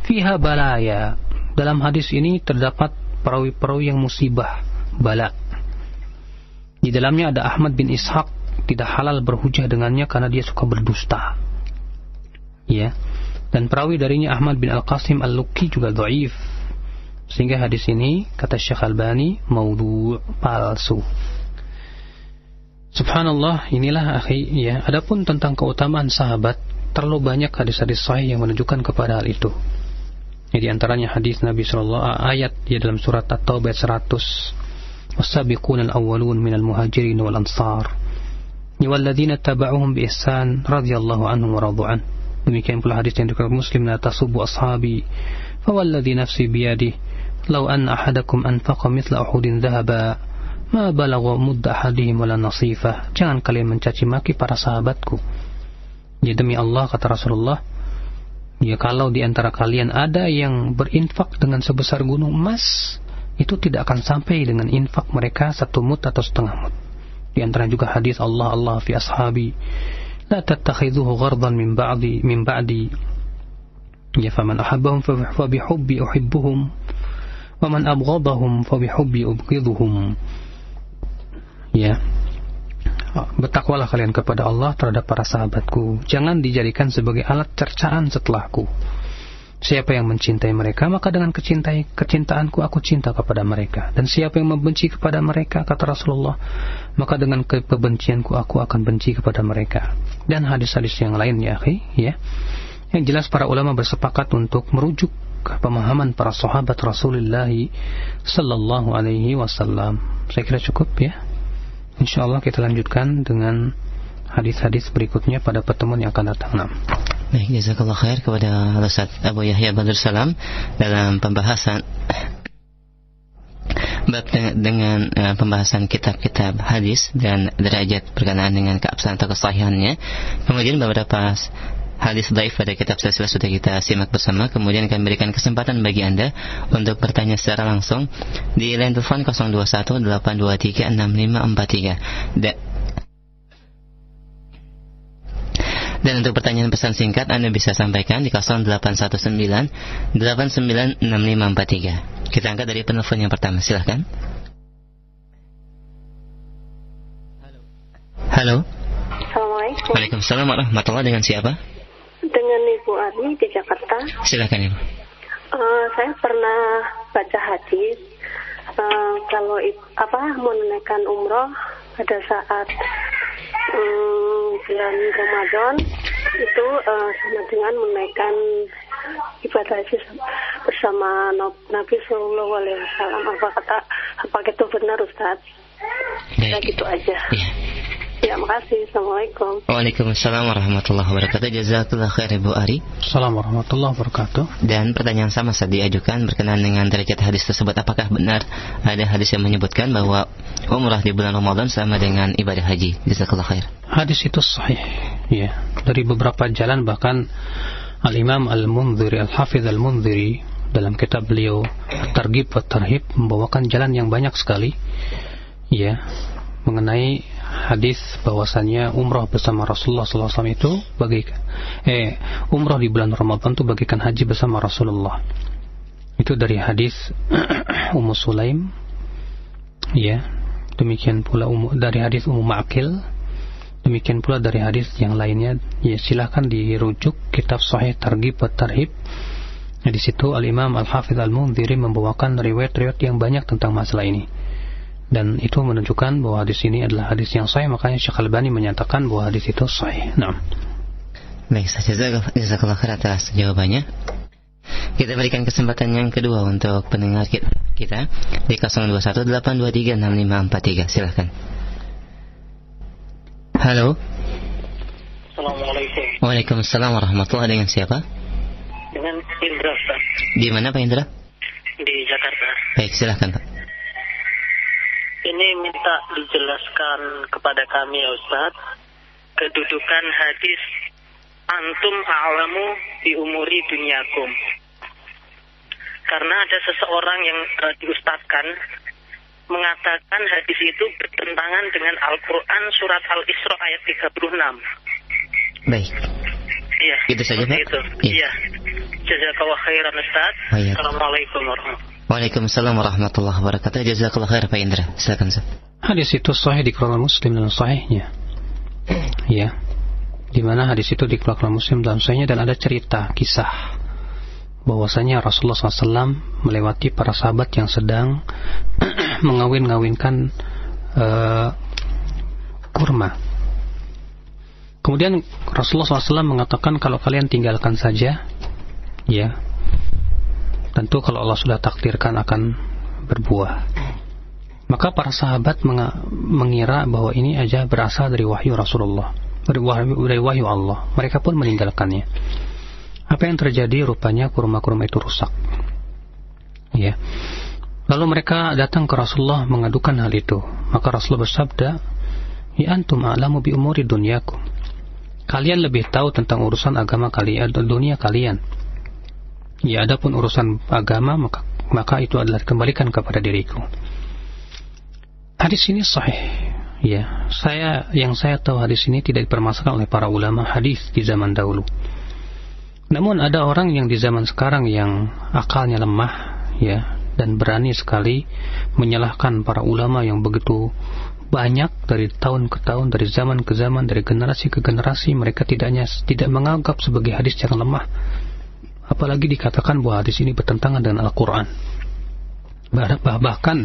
fiha balaya. Dalam hadis ini terdapat perawi-perawi yang musibah, bala. Di dalamnya ada Ahmad bin Ishaq, tidak halal berhujah dengannya karena dia suka berdusta. Ya. Dan perawi darinya Ahmad bin Al-Qasim Al-Luki juga dhaif. Sehingga hadis ini kata Syekh Albani maudhu palsu. Subhanallah, inilah akhi ya. Adapun tentang keutamaan sahabat, terlalu banyak hadis-hadis sahih yang menunjukkan kepada hal itu. Jadi antaranya hadis Nabi sallallahu ayat di dalam surat At-Taubah 100. Was-sabiqun al-awwalun minal muhajirin wal ansar. Walladzina tabauhum bi ihsan radhiyallahu anhum wa radu an. Demikian pula hadis yang dikatakan Muslim la tasubbu ashabi. Fawalladzi nafsi biyadihi law para sahabatku. Ya Ya kalau di antara kalian ada yang berinfak dengan sebesar gunung emas, itu tidak akan sampai dengan infak mereka satu mut atau setengah mut. Di antara juga hadis Allah Allah fi ashabi, la tattakhidhuhu ghardan min ba'di min ba'di. Ya faman ahabbahum fa bihubbi uhibbuhum wa man abghadahum fa bihubbi. Ya, Bertakwalah kalian kepada Allah terhadap para sahabatku. Jangan dijadikan sebagai alat cercaan setelahku. Siapa yang mencintai mereka, maka dengan kecintai, kecintaanku aku cinta kepada mereka. Dan siapa yang membenci kepada mereka, kata Rasulullah, maka dengan kebencianku aku akan benci kepada mereka. Dan hadis-hadis yang lain ya, akhi, ya. Yang jelas para ulama bersepakat untuk merujuk pemahaman para sahabat Rasulullah sallallahu alaihi wasallam. Saya kira cukup ya. Insyaallah kita lanjutkan dengan hadis-hadis berikutnya pada pertemuan yang akan datang. Nah. Baik, jazakallah khair kepada Ustaz Abu Yahya Badr Salam dalam pembahasan bab dengan uh, pembahasan kitab-kitab hadis dan derajat berkenaan dengan keabsahan atau kesahihannya. Kemudian beberapa hadis daif pada kitab silsilah sudah kita simak bersama kemudian kami berikan kesempatan bagi Anda untuk bertanya secara langsung di line telepon 0218236543 da Dan untuk pertanyaan pesan singkat Anda bisa sampaikan di 0819 896543. Kita angkat dari penelpon yang pertama, silahkan. Halo. Assalamualaikum. Waalaikumsalam warahmatullahi dengan siapa? Arni di Jakarta. Silakan Ibu. Uh, saya pernah baca hadis uh, kalau apa menunaikan umroh pada saat um, bulan Ramadan itu uh, sama dengan menunaikan ibadah haji bersama Nabi Shallallahu Alaihi Wasallam. Apa kata apa itu benar Ustaz? Ya gitu aja. Ya. Ya, makasih. Assalamualaikum. Waalaikumsalam warahmatullahi wabarakatuh. Jazakallah khair Ibu Ari. Assalamualaikum warahmatullahi wabarakatuh. Dan pertanyaan sama saat diajukan berkenaan dengan derajat hadis tersebut. Apakah benar ada hadis yang menyebutkan bahwa umrah di bulan Ramadan sama dengan ibadah haji? Jazakallah khair. Hadis itu sahih. Ya, dari beberapa jalan bahkan Al-Imam Al-Munziri, Al-Hafidh Al-Munziri dalam kitab beliau Targhib wa Tarhib membawakan jalan yang banyak sekali. Ya, mengenai hadis bahwasannya umroh bersama Rasulullah SAW itu bagikan eh umroh di bulan Ramadan itu bagikan haji bersama Rasulullah. Itu dari hadis Ummu Sulaim. Ya demikian pula um, dari hadis Ummu Ma'kil demikian pula dari hadis yang lainnya. Ya silahkan dirujuk kitab Sahih Targhib wa Tarhib. Di situ Al Imam Al Hafidh Al Mundhiri membawakan riwayat-riwayat yang banyak tentang masalah ini dan itu menunjukkan bahwa hadis ini adalah hadis yang sahih makanya Syekh Albani menyatakan bahwa hadis itu sahih. Nah. Baik, jazakallah khair atas jawabannya. Kita berikan kesempatan yang kedua untuk pendengar kita, kita di 0218236543. Silahkan. Halo. Assalamualaikum. Waalaikumsalam warahmatullahi dengan siapa? Dengan Indra. Di mana Pak Indra? Di Jakarta. Baik, silahkan Pak ini minta dijelaskan kepada kami ya Ustaz kedudukan hadis antum a'lamu di umuri dunyakum karena ada seseorang yang uh, diustadkan mengatakan hadis itu bertentangan dengan Al-Quran surat Al-Isra ayat 36 baik Iya. Gitu saja, seperti Pak? Itu. Iya. Iya. Jazakallah khairan Ustaz. Oh, iya. Assalamualaikum warahmatullahi Waalaikumsalam warahmatullahi wabarakatuh. Jazakallah khair Pak Indra. Silakan Ustaz. Hadis itu sahih dikeluarkan Muslim dalam sahihnya. Ya. Di mana hadis itu dikeluarkan Muslim dalam sahihnya dan ada cerita kisah bahwasanya Rasulullah SAW melewati para sahabat yang sedang mengawin-ngawinkan eh, kurma. Kemudian Rasulullah SAW mengatakan kalau kalian tinggalkan saja, ya, tentu kalau Allah sudah takdirkan akan berbuah. Maka para sahabat mengira bahwa ini aja berasal dari wahyu Rasulullah, dari wahyu, Allah. Mereka pun meninggalkannya. Apa yang terjadi? Rupanya kurma-kurma itu rusak. Ya. Lalu mereka datang ke Rasulullah mengadukan hal itu. Maka Rasulullah bersabda, "Ya antum a'lamu bi umuri dunyakum." Kalian lebih tahu tentang urusan agama kalian atau dunia kalian. Ya, adapun urusan agama maka maka itu adalah dikembalikan kepada diriku. Hadis ini sahih. Ya, saya yang saya tahu hadis ini tidak dipermasalahkan oleh para ulama hadis di zaman dahulu. Namun ada orang yang di zaman sekarang yang akalnya lemah, ya, dan berani sekali menyalahkan para ulama yang begitu banyak dari tahun ke tahun, dari zaman ke zaman, dari generasi ke generasi, mereka tidaknya tidak menganggap sebagai hadis yang lemah. Apalagi dikatakan bahwa hadis ini bertentangan dengan Al-Quran. Bah- bah- Bahkan,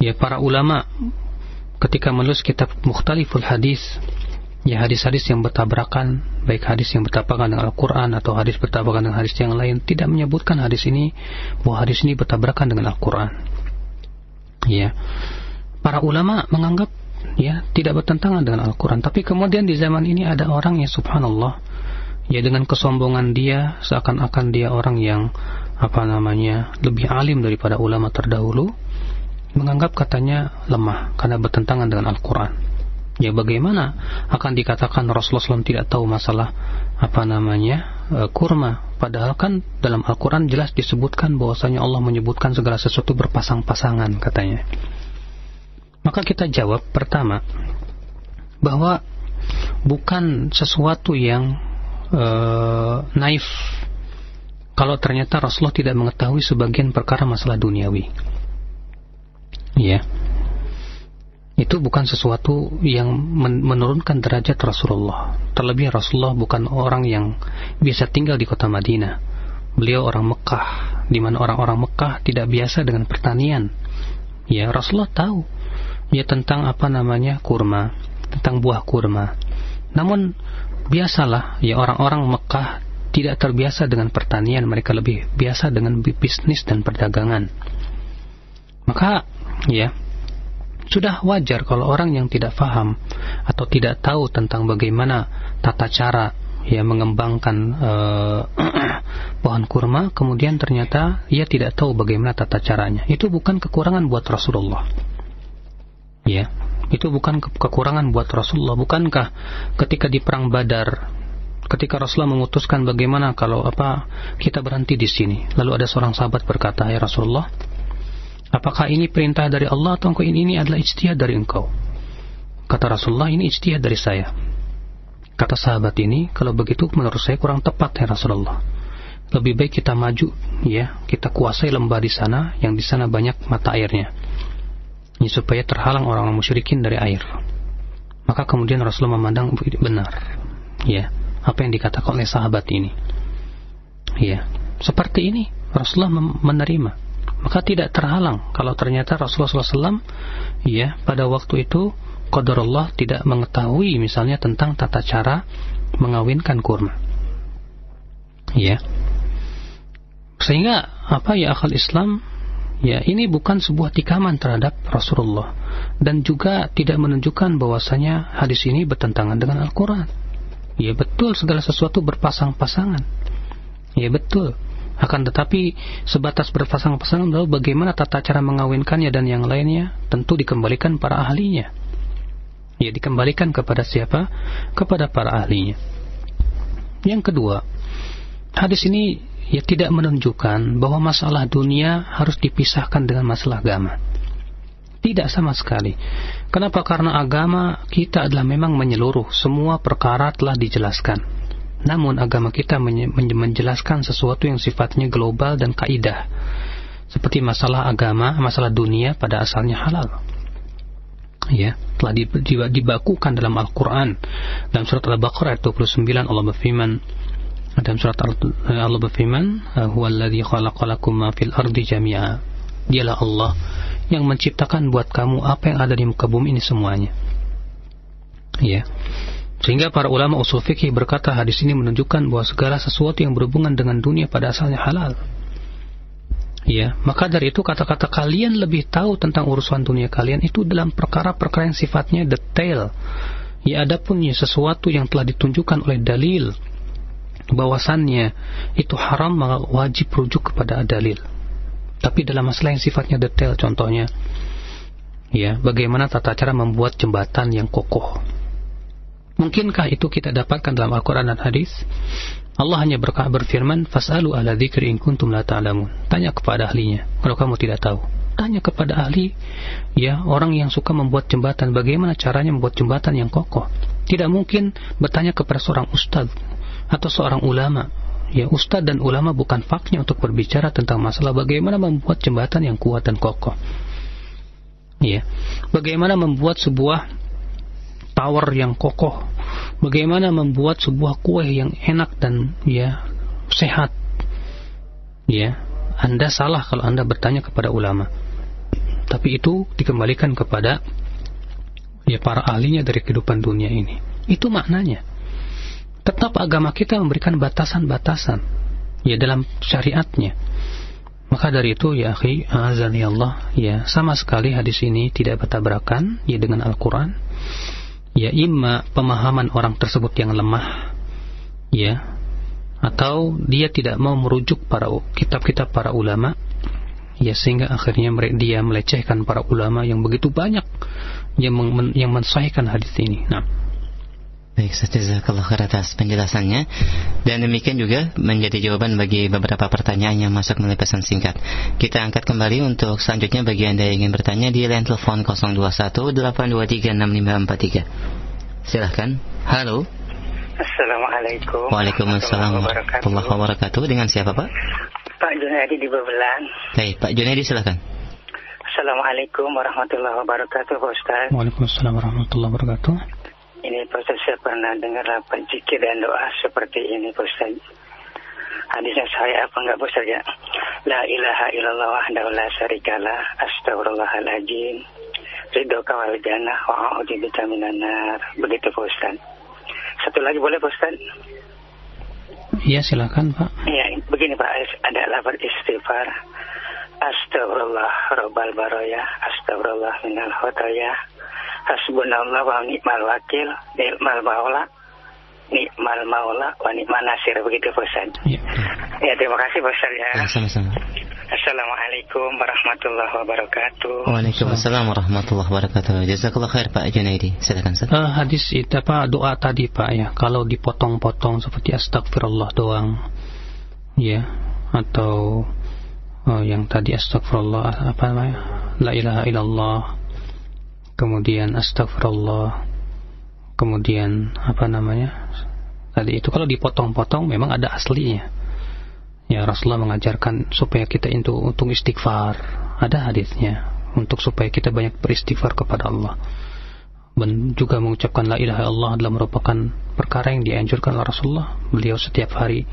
ya para ulama ketika menulis kitab Mukhtaliful Hadis, ya hadis-hadis yang bertabrakan, baik hadis yang bertabrakan dengan Al-Quran atau hadis bertabrakan dengan hadis yang lain, tidak menyebutkan hadis ini bahwa hadis ini bertabrakan dengan Al-Quran. Ya, para ulama menganggap ya tidak bertentangan dengan Al-Quran. Tapi kemudian di zaman ini ada orang yang subhanallah ya dengan kesombongan dia seakan-akan dia orang yang apa namanya lebih alim daripada ulama terdahulu menganggap katanya lemah karena bertentangan dengan Al-Quran. Ya bagaimana akan dikatakan Rasulullah SAW tidak tahu masalah apa namanya e, kurma padahal kan dalam Al-Quran jelas disebutkan bahwasanya Allah menyebutkan segala sesuatu berpasang-pasangan katanya. Maka kita jawab pertama bahwa bukan sesuatu yang eh, naif kalau ternyata Rasulullah tidak mengetahui sebagian perkara masalah duniawi. Ya. Itu bukan sesuatu yang men- menurunkan derajat Rasulullah. Terlebih Rasulullah bukan orang yang biasa tinggal di kota Madinah. Beliau orang Mekah, di mana orang-orang Mekah tidak biasa dengan pertanian. Ya, Rasulullah tahu ya tentang apa namanya kurma, tentang buah kurma. Namun biasalah ya orang-orang Mekah tidak terbiasa dengan pertanian, mereka lebih biasa dengan bi- bisnis dan perdagangan. Maka ya sudah wajar kalau orang yang tidak paham atau tidak tahu tentang bagaimana tata cara ya mengembangkan eh, pohon kurma kemudian ternyata ia tidak tahu bagaimana tata caranya. Itu bukan kekurangan buat Rasulullah. Ya itu bukan ke- kekurangan buat Rasulullah bukankah ketika di perang Badar ketika Rasulullah memutuskan bagaimana kalau apa kita berhenti di sini? Lalu ada seorang sahabat berkata ya Rasulullah apakah ini perintah dari Allah atau ini, ini adalah ijtihad dari engkau? Kata Rasulullah ini ijtihad dari saya. Kata sahabat ini kalau begitu menurut saya kurang tepat ya Rasulullah. Lebih baik kita maju ya. Kita kuasai lembah di sana yang di sana banyak mata airnya supaya terhalang orang-orang musyrikin dari air. Maka kemudian Rasulullah memandang benar. Ya apa yang dikatakan oleh sahabat ini? Ya seperti ini Rasulullah menerima. Maka tidak terhalang kalau ternyata Rasulullah SAW ya pada waktu itu qadarullah tidak mengetahui misalnya tentang tata cara mengawinkan kurma. Ya. Sehingga apa ya akal Islam ya ini bukan sebuah tikaman terhadap Rasulullah. Dan juga tidak menunjukkan bahwasanya hadis ini bertentangan dengan Al-Quran. Ya betul segala sesuatu berpasang-pasangan. Ya betul. Akan tetapi sebatas berpasang-pasangan lalu bagaimana tata cara mengawinkannya dan yang lainnya tentu dikembalikan para ahlinya. Ya dikembalikan kepada siapa? Kepada para ahlinya. Yang kedua hadis ini ya tidak menunjukkan bahwa masalah dunia harus dipisahkan dengan masalah agama tidak sama sekali kenapa karena agama kita adalah memang menyeluruh semua perkara telah dijelaskan Namun agama kita menjelaskan sesuatu yang sifatnya global dan kaidah. Seperti masalah agama, masalah dunia pada asalnya halal. Ya, telah dibakukan dalam Al-Quran. Dalam surat Al-Baqarah ayat 29 Allah berfirman, dalam surat Allah berfirman, "Huwallazi khalaqalakum ma fil ardi jami'a." Dialah Allah yang menciptakan buat kamu apa yang ada di muka bumi ini semuanya. Ya. Sehingga para ulama usul fikih berkata hadis ini menunjukkan bahwa segala sesuatu yang berhubungan dengan dunia pada asalnya halal. Ya, maka dari itu kata-kata kalian lebih tahu tentang urusan dunia kalian itu dalam perkara-perkara yang sifatnya detail. Ya, adapun ya sesuatu yang telah ditunjukkan oleh dalil bahwasannya itu haram maka wajib rujuk kepada dalil. Tapi dalam masalah yang sifatnya detail contohnya ya, bagaimana tata cara membuat jembatan yang kokoh Mungkinkah itu kita dapatkan dalam Al-Quran dan hadis? Allah hanya berkah berfirman, Fas'alu ala dzikri in kuntum la ta'lamun. Tanya kepada ahlinya, kalau kamu tidak tahu. Tanya kepada ahli, ya orang yang suka membuat jembatan, bagaimana caranya membuat jembatan yang kokoh. Tidak mungkin bertanya kepada seorang ustadz atau seorang ulama. Ya, ustadz dan ulama bukan faknya untuk berbicara tentang masalah bagaimana membuat jembatan yang kuat dan kokoh. Ya, bagaimana membuat sebuah tower yang kokoh. Bagaimana membuat sebuah kue yang enak dan ya sehat. Ya, Anda salah kalau Anda bertanya kepada ulama. Tapi itu dikembalikan kepada ya para ahlinya dari kehidupan dunia ini. Itu maknanya. Tetap agama kita memberikan batasan-batasan ya dalam syariatnya. Maka dari itu ya akhi, azani Allah, ya sama sekali hadis ini tidak bertabrakan ya dengan Al-Qur'an ya imma pemahaman orang tersebut yang lemah ya atau dia tidak mau merujuk para kitab-kitab para ulama ya sehingga akhirnya dia melecehkan para ulama yang begitu banyak yang men yang mensahihkan hadis ini. Nah, Baik, jazakallah khair atas penjelasannya. Dan demikian juga menjadi jawaban bagi beberapa pertanyaan yang masuk melalui pesan singkat. Kita angkat kembali untuk selanjutnya bagi Anda yang ingin bertanya di line telepon 0218236543. Silahkan. Halo. Assalamualaikum. Waalaikumsalam warahmatullahi wabarakatuh. Dengan siapa Pak? Pak Junaidi di Bebelan. Baik, Pak Junaidi silahkan. Assalamualaikum warahmatullahi wabarakatuh, Pak Ustaz. Waalaikumsalam warahmatullahi wabarakatuh. Ini Ustaz saya pernah dengar apa zikir dan doa seperti ini Ustaz. Hadisnya saya apa enggak Ustaz ya? La ilaha illallah wahdahu la syarikalah astagfirullahaladzim. Ridho kawal jannah wa a'udzubika minan nar. Begitu Ustaz. Satu lagi boleh Ustaz? Iya silakan Pak. Iya begini Pak ada lafaz istighfar. Astagfirullah Rabbal Baroya Astagfirullah Minal Hotaya Hasbunallah wa ni'mal wakil, ni'mal maula, ni'mal maula wa ni'mal nasir begitu Ustaz. Ya. ya terima kasih Ustaz ya. ya sama-sama. Assalamualaikum warahmatullahi wabarakatuh. Waalaikumsalam warahmatullahi wabarakatuh. Jazakallah khair Pak Junaidi. Silakan Ustaz. Uh, hadis itu apa doa tadi Pak ya. Kalau dipotong-potong seperti astagfirullah doang. Ya, atau oh, yang tadi astagfirullah apa namanya? La ilaha illallah kemudian astagfirullah. Kemudian apa namanya? Tadi itu kalau dipotong-potong memang ada aslinya. Ya Rasulullah mengajarkan supaya kita itu untuk istighfar. Ada hadisnya. Untuk supaya kita banyak beristighfar kepada Allah. Dan juga mengucapkan la ilaha illallah adalah merupakan perkara yang dianjurkan oleh Rasulullah. Beliau setiap hari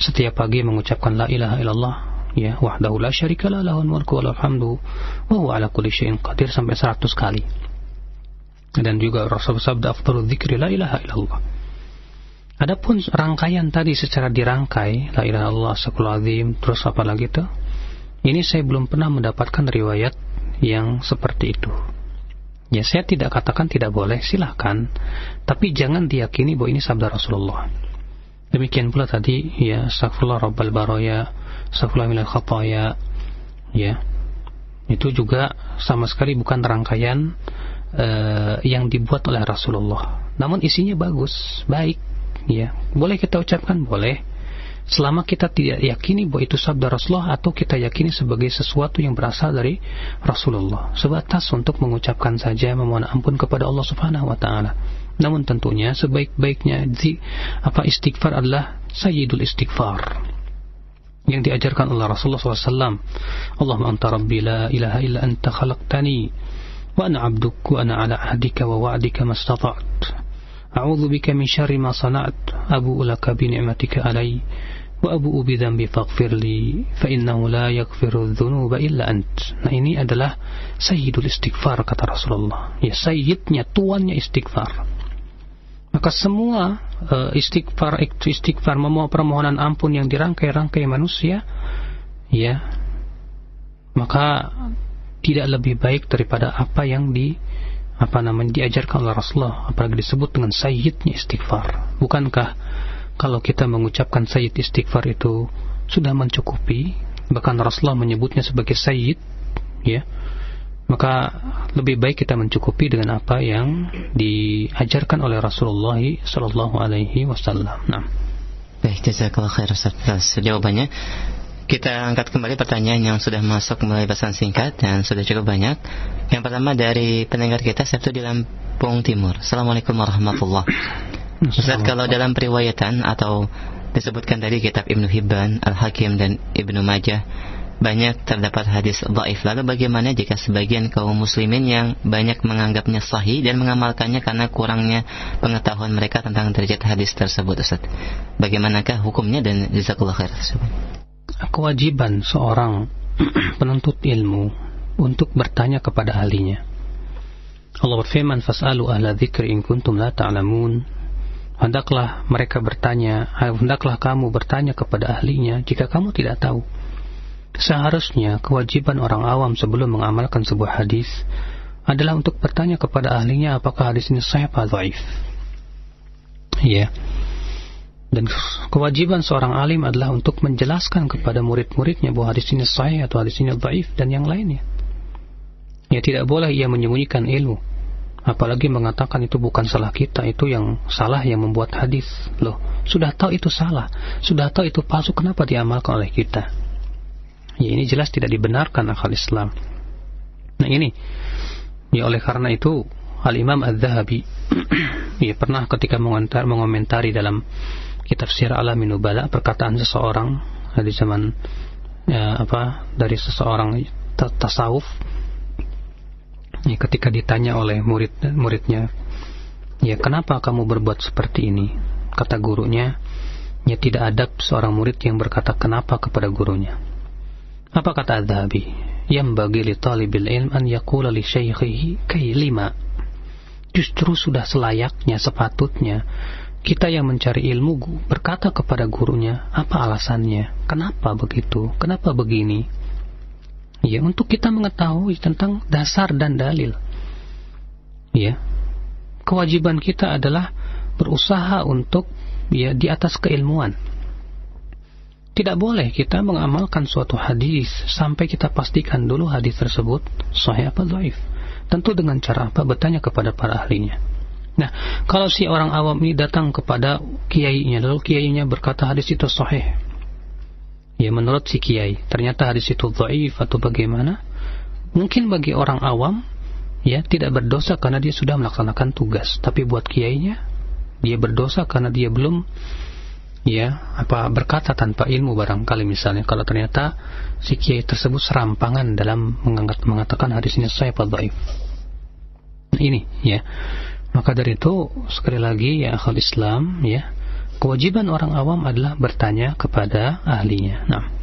setiap pagi mengucapkan la ilaha illallah ya wahdahu la syarika la lahul mulku wa hamdu wa huwa ala kulli syai'in qadir sampai 100 kali. Dan juga Rasul sabda afdalul dzikri la ilaha illallah. Adapun rangkaian tadi secara dirangkai la ilaha illallah azim terus apa lagi tuh ini saya belum pernah mendapatkan riwayat yang seperti itu. Ya saya tidak katakan tidak boleh silahkan. Tapi jangan diyakini bahwa ini sabda Rasulullah. Demikian pula tadi ya astagfirullah rabbal baroya astagfirullah minal ya itu juga sama sekali bukan rangkaian uh, yang dibuat oleh Rasulullah. Namun isinya bagus, baik, ya. Boleh kita ucapkan, boleh. Selama kita tidak yakini bahwa itu sabda Rasulullah atau kita yakini sebagai sesuatu yang berasal dari Rasulullah. Sebatas untuk mengucapkan saja memohon ampun kepada Allah Subhanahu wa taala. Namun tentunya sebaik-baiknya apa istighfar adalah sayyidul istighfar yang diajarkan oleh Rasulullah SAW. Allahumma anta rabbi la ilaha illa anta khalaqtani wa ana abduk wa ana ala ahdika wa wa'dika mastata'at. A'udhu bika min syarri ma sana'at abu'u laka bi ni'matika alai wa abu'u bi dhanbi faghfir li fa innahu la yaghfiru dhunuba illa ant. Nah ini adalah sayyidul istighfar kata Rasulullah. Ya sayyidnya, tuannya istighfar. Maka semua uh, istighfar istighfar memohon permohonan ampun yang dirangkai-rangkai manusia ya maka tidak lebih baik daripada apa yang di apa namanya diajarkan oleh Rasulullah. Apalagi disebut dengan sayyidnya istighfar. Bukankah kalau kita mengucapkan sayyid istighfar itu sudah mencukupi? Bahkan Rasulullah menyebutnya sebagai sayyid ya maka lebih baik kita mencukupi dengan apa yang diajarkan oleh Rasulullah Sallallahu Alaihi Wasallam. Nah. Baik, jazakallah khair atas jawabannya. Kita angkat kembali pertanyaan yang sudah masuk melalui pesan singkat dan sudah cukup banyak. Yang pertama dari pendengar kita Sabtu di Lampung Timur. Assalamualaikum warahmatullahi wabarakatuh. Ustaz, kalau dalam periwayatan atau disebutkan tadi kitab Ibnu Hibban, Al-Hakim dan Ibnu Majah banyak terdapat hadis dhaif. Lalu bagaimana jika sebagian kaum muslimin yang banyak menganggapnya sahih dan mengamalkannya karena kurangnya pengetahuan mereka tentang derajat hadis tersebut Ustaz? Bagaimanakah hukumnya dan jazakallah khair? Kewajiban seorang penuntut ilmu untuk bertanya kepada ahlinya. Allah berfirman, "Fas'alu ahla dzikri in kuntum la ta'lamun." Hendaklah mereka bertanya, hendaklah kamu bertanya kepada ahlinya jika kamu tidak tahu. Seharusnya kewajiban orang awam sebelum mengamalkan sebuah hadis adalah untuk bertanya kepada ahlinya apakah hadis ini sahih atau dhaif. Ya. Dan kewajiban seorang alim adalah untuk menjelaskan kepada murid-muridnya bahwa hadis ini sahih atau hadis ini dhaif dan yang lainnya. Ya tidak boleh ia menyembunyikan ilmu. Apalagi mengatakan itu bukan salah kita, itu yang salah yang membuat hadis. Loh, sudah tahu itu salah, sudah tahu itu palsu, kenapa diamalkan oleh kita? Ya ini jelas tidak dibenarkan akal Islam. Nah ini, ya oleh karena itu Al-Imam Al-Zahabi ya pernah ketika mengomentar, mengomentari dalam kitab Sir Alamin Nubala perkataan seseorang di zaman ya, apa dari seseorang tasawuf ya, ketika ditanya oleh murid muridnya ya kenapa kamu berbuat seperti ini? Kata gurunya ya tidak ada seorang murid yang berkata kenapa kepada gurunya apa kata Adhabi? Yang bagi li talibil ilm an yakula li syekhihi kay lima. Justru sudah selayaknya, sepatutnya kita yang mencari ilmu berkata kepada gurunya, apa alasannya? Kenapa begitu? Kenapa begini? Ya, untuk kita mengetahui tentang dasar dan dalil. Ya. Kewajiban kita adalah berusaha untuk ya di atas keilmuan tidak boleh kita mengamalkan suatu hadis sampai kita pastikan dulu hadis tersebut sahih apa dhaif. Tentu dengan cara apa? Bertanya kepada para ahlinya. Nah, kalau si orang awam ini datang kepada kiainya, lalu kiainya berkata hadis itu sahih. Ya menurut si kiai, ternyata hadis itu dhaif atau bagaimana? Mungkin bagi orang awam ya tidak berdosa karena dia sudah melaksanakan tugas, tapi buat kiainya dia berdosa karena dia belum ya apa berkata tanpa ilmu barangkali misalnya kalau ternyata si kiai tersebut serampangan dalam mengangkat mengatakan hadis ini saya dhaif. Ini ya. Maka dari itu sekali lagi ya akal Islam ya kewajiban orang awam adalah bertanya kepada ahlinya. Nah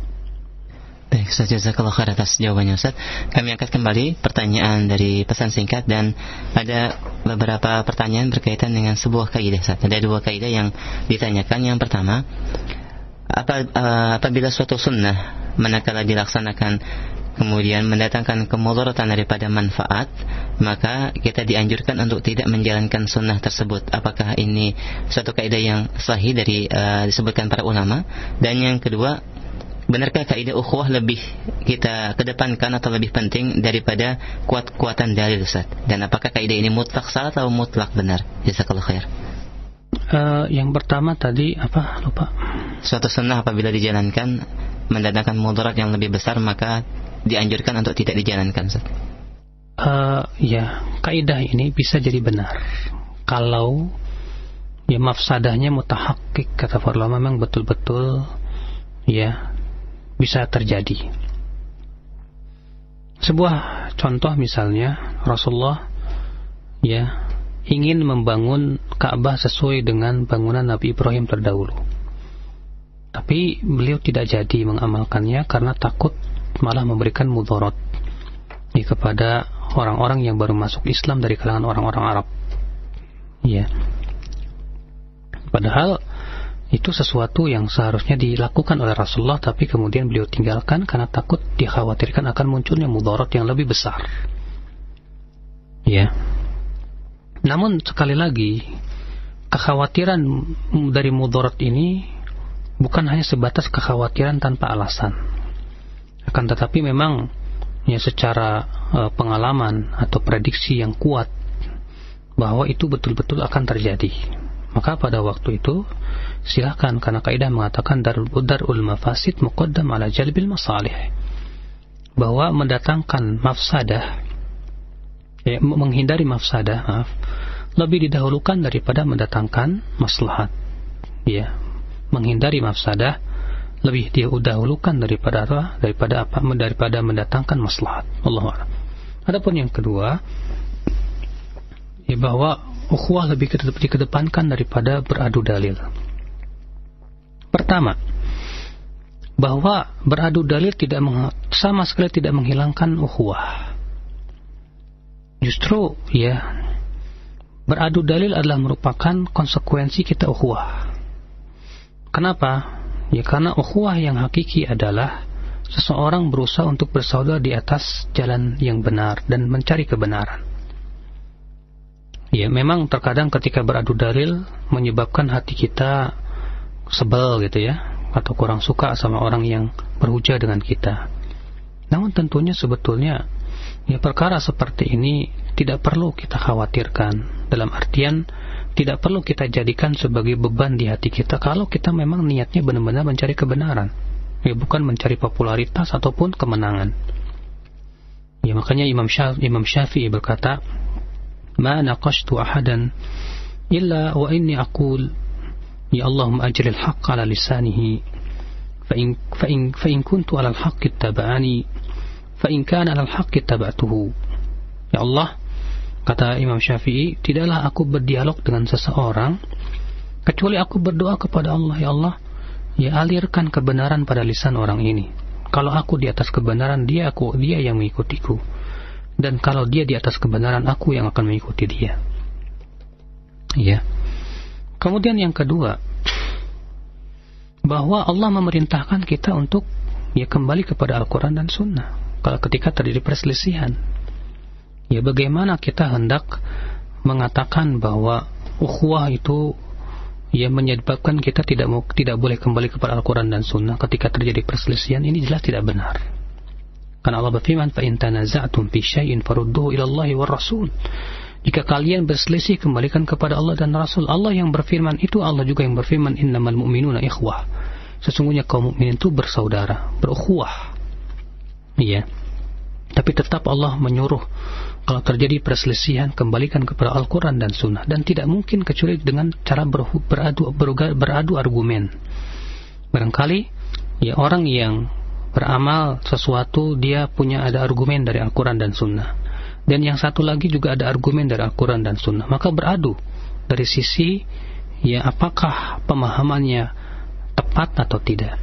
Baik, Ustaz Jazakallah khair atas jawabannya Ustaz. Kami angkat kembali pertanyaan dari pesan singkat dan ada beberapa pertanyaan berkaitan dengan sebuah kaidah Ustaz. Ada dua kaidah yang ditanyakan. Yang pertama, apa, uh, apabila suatu sunnah manakala dilaksanakan kemudian mendatangkan kemudaratan daripada manfaat, maka kita dianjurkan untuk tidak menjalankan sunnah tersebut. Apakah ini suatu kaidah yang sahih dari uh, disebutkan para ulama? Dan yang kedua, benarkah kaidah ukhuwah lebih kita kedepankan atau lebih penting daripada kuat-kuatan dalil Ustaz? Dan apakah kaidah ini mutlak salah atau mutlak benar? Jazakallahu khair. Uh, yang pertama tadi apa lupa suatu sunnah apabila dijalankan mendatangkan mudarat yang lebih besar maka dianjurkan untuk tidak dijalankan Ustaz. Uh, ya kaidah ini bisa jadi benar kalau ya mafsadahnya mutahakik kata para ulama memang betul-betul ya bisa terjadi. Sebuah contoh misalnya Rasulullah ya ingin membangun Ka'bah sesuai dengan bangunan Nabi Ibrahim terdahulu. Tapi beliau tidak jadi mengamalkannya karena takut malah memberikan mudarat ya, kepada orang-orang yang baru masuk Islam dari kalangan orang-orang Arab. Ya. Padahal itu sesuatu yang seharusnya dilakukan oleh Rasulullah tapi kemudian beliau tinggalkan karena takut dikhawatirkan akan munculnya mudarat yang lebih besar. Ya. Namun sekali lagi kekhawatiran dari mudarat ini bukan hanya sebatas kekhawatiran tanpa alasan. Akan tetapi memang ya secara uh, pengalaman atau prediksi yang kuat bahwa itu betul-betul akan terjadi maka pada waktu itu silahkan karena kaidah mengatakan darul mafasid muqaddam ala jalbil masalih. Bahwa mendatangkan mafsadah ya, menghindari mafsadah maaf lebih didahulukan daripada mendatangkan maslahat. Ya menghindari mafsadah lebih dia didahulukan daripada apa? Daripada apa? Daripada mendatangkan maslahat. Allah Adapun yang kedua ya bahwa ukhuwah lebih dikedepankan daripada beradu dalil. Pertama, bahwa beradu dalil tidak sama sekali tidak menghilangkan ukhuwah. Justru ya beradu dalil adalah merupakan konsekuensi kita ukhuwah. Kenapa? Ya karena ukhuwah yang hakiki adalah seseorang berusaha untuk bersaudara di atas jalan yang benar dan mencari kebenaran. Ya, memang terkadang ketika beradu dalil menyebabkan hati kita sebel gitu ya atau kurang suka sama orang yang berhujah dengan kita. Namun tentunya sebetulnya ya perkara seperti ini tidak perlu kita khawatirkan. Dalam artian tidak perlu kita jadikan sebagai beban di hati kita kalau kita memang niatnya benar-benar mencari kebenaran. Ya bukan mencari popularitas ataupun kemenangan. Ya makanya Imam Syafi'i, Imam Syafi'i berkata ma naqashtu ahadan illa wa inni aqul يا اللهم أجر الحق على لسانه فإن, فإن, فإن كنت على الحق اتبعني فإن كان على الحق اتبعته Ya Allah kata Imam Syafi'i tidaklah aku berdialog dengan seseorang kecuali aku berdoa kepada Allah ya Allah ya alirkan kebenaran pada lisan orang ini kalau aku di atas kebenaran dia aku dia yang mengikutiku dan kalau dia di atas kebenaran aku yang akan mengikuti dia ya kemudian yang kedua bahwa Allah memerintahkan kita untuk ya kembali kepada Al-Quran dan Sunnah kalau ketika terjadi perselisihan ya bagaimana kita hendak mengatakan bahwa ukhuwah itu ya menyebabkan kita tidak mau tidak boleh kembali kepada Al-Quran dan Sunnah ketika terjadi perselisihan ini jelas tidak benar karena Allah berfirman, "Fa in tanaza'tum fi ila Allah war Rasul." Jika kalian berselisih kembalikan kepada Allah dan Rasul. Allah yang berfirman itu Allah juga yang berfirman, "Innamal mu'minuna ikhwah." Sesungguhnya kaum mukminin itu bersaudara, berukhuwah. Iya. Tapi tetap Allah menyuruh kalau terjadi perselisihan kembalikan kepada Al-Quran dan Sunnah dan tidak mungkin kecuali dengan cara beradu, beradu, beradu argumen. Barangkali ya orang yang beramal sesuatu dia punya ada argumen dari Al-Quran dan Sunnah dan yang satu lagi juga ada argumen dari Al-Quran dan Sunnah. Maka beradu dari sisi ya apakah pemahamannya tepat atau tidak.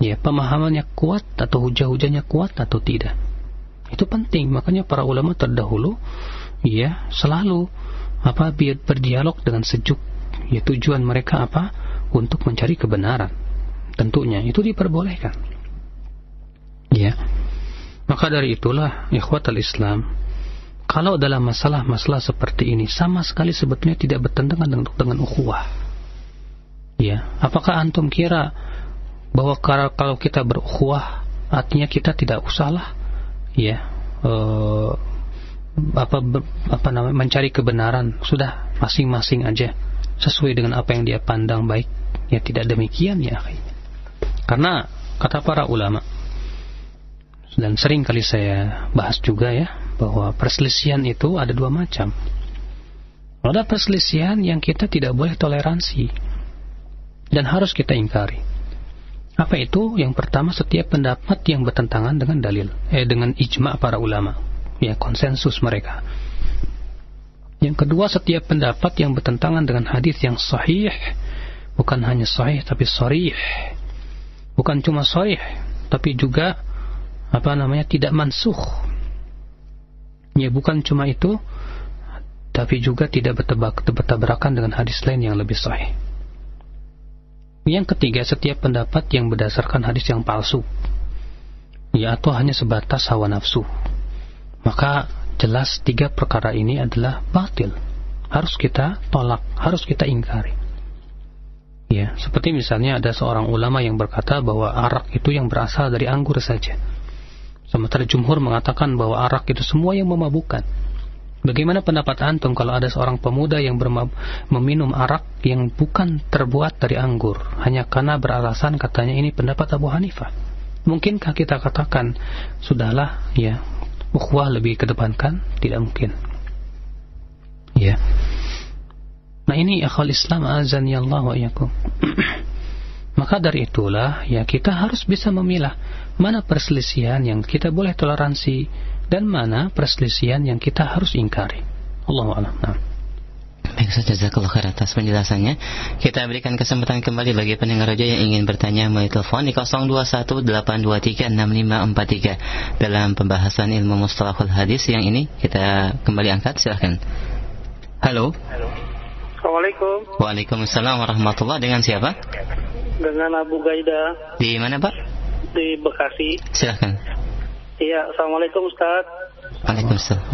Ya pemahamannya kuat atau hujah-hujahnya kuat atau tidak. Itu penting. Makanya para ulama terdahulu ya selalu apa biar berdialog dengan sejuk ya tujuan mereka apa? Untuk mencari kebenaran. Tentunya itu diperbolehkan. Ya. Maka dari itulah ikhwatal Islam kalau dalam masalah-masalah seperti ini sama sekali sebetulnya tidak bertentangan dengan, dengan ukhuwah. Ya, apakah antum kira bahwa kalau kita berukhuwah artinya kita tidak usahlah? Ya uh, apa apa namanya mencari kebenaran. Sudah masing-masing aja. Sesuai dengan apa yang dia pandang baik. Ya tidak demikian ya karena kata para ulama dan sering kali saya bahas juga ya bahwa perselisihan itu ada dua macam Ada perselisihan yang kita tidak boleh toleransi dan harus kita ingkari. Apa itu? Yang pertama setiap pendapat yang bertentangan dengan dalil, eh dengan ijma para ulama, ya konsensus mereka. Yang kedua setiap pendapat yang bertentangan dengan hadis yang sahih, bukan hanya sahih tapi sharih. Bukan cuma sahih, tapi juga apa namanya tidak mansuh. Ya bukan cuma itu, tapi juga tidak bertabrakan dengan hadis lain yang lebih sahih. Yang ketiga, setiap pendapat yang berdasarkan hadis yang palsu, ya atau hanya sebatas hawa nafsu, maka jelas tiga perkara ini adalah batil. Harus kita tolak, harus kita ingkari. Ya, seperti misalnya ada seorang ulama yang berkata bahwa arak itu yang berasal dari anggur saja. Sementara jumhur mengatakan bahwa arak itu semua yang memabukkan. Bagaimana pendapat antum kalau ada seorang pemuda yang meminum arak yang bukan terbuat dari anggur hanya karena beralasan katanya ini pendapat Abu Hanifah? Mungkinkah kita katakan sudahlah ya ukhuwah lebih kedepankan? Tidak mungkin. Ya. Nah ini akhwal Islam azan ya Allah wa. Maka dari itulah ya kita harus bisa memilah mana perselisihan yang kita boleh toleransi dan mana perselisihan yang kita harus ingkari. Allahu a'lam. Nah. Baik, saja jazakallah khair atas penjelasannya. Kita berikan kesempatan kembali bagi pendengar raja yang ingin bertanya melalui telepon di 0218236543 dalam pembahasan ilmu mustalahul hadis yang ini kita kembali angkat silahkan. Halo. Halo. Assalamualaikum. Waalaikumsalam warahmatullahi Dengan siapa? Dengan Abu Gaida. Di mana Pak? Di Bekasi. Silahkan. Iya, Assalamualaikum Ustaz. Waalaikumsalam.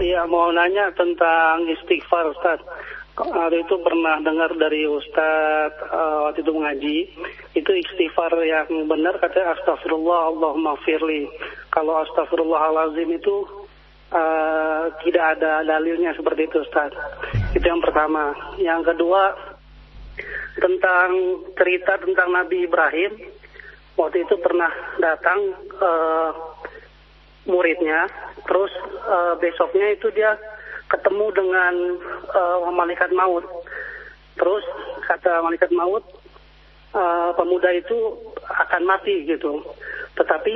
Iya, mau nanya tentang istighfar Ustaz. Hari itu pernah dengar dari Ustaz uh, waktu itu mengaji, itu istighfar yang benar katanya astagfirullah Allahumma firli. Kalau astagfirullahalazim itu uh, tidak ada dalilnya seperti itu Ustaz. Itu yang pertama. Yang kedua tentang cerita tentang Nabi Ibrahim waktu itu pernah datang uh, muridnya, terus uh, besoknya itu dia ketemu dengan uh, malaikat maut. Terus kata malaikat maut, uh, pemuda itu akan mati gitu. Tetapi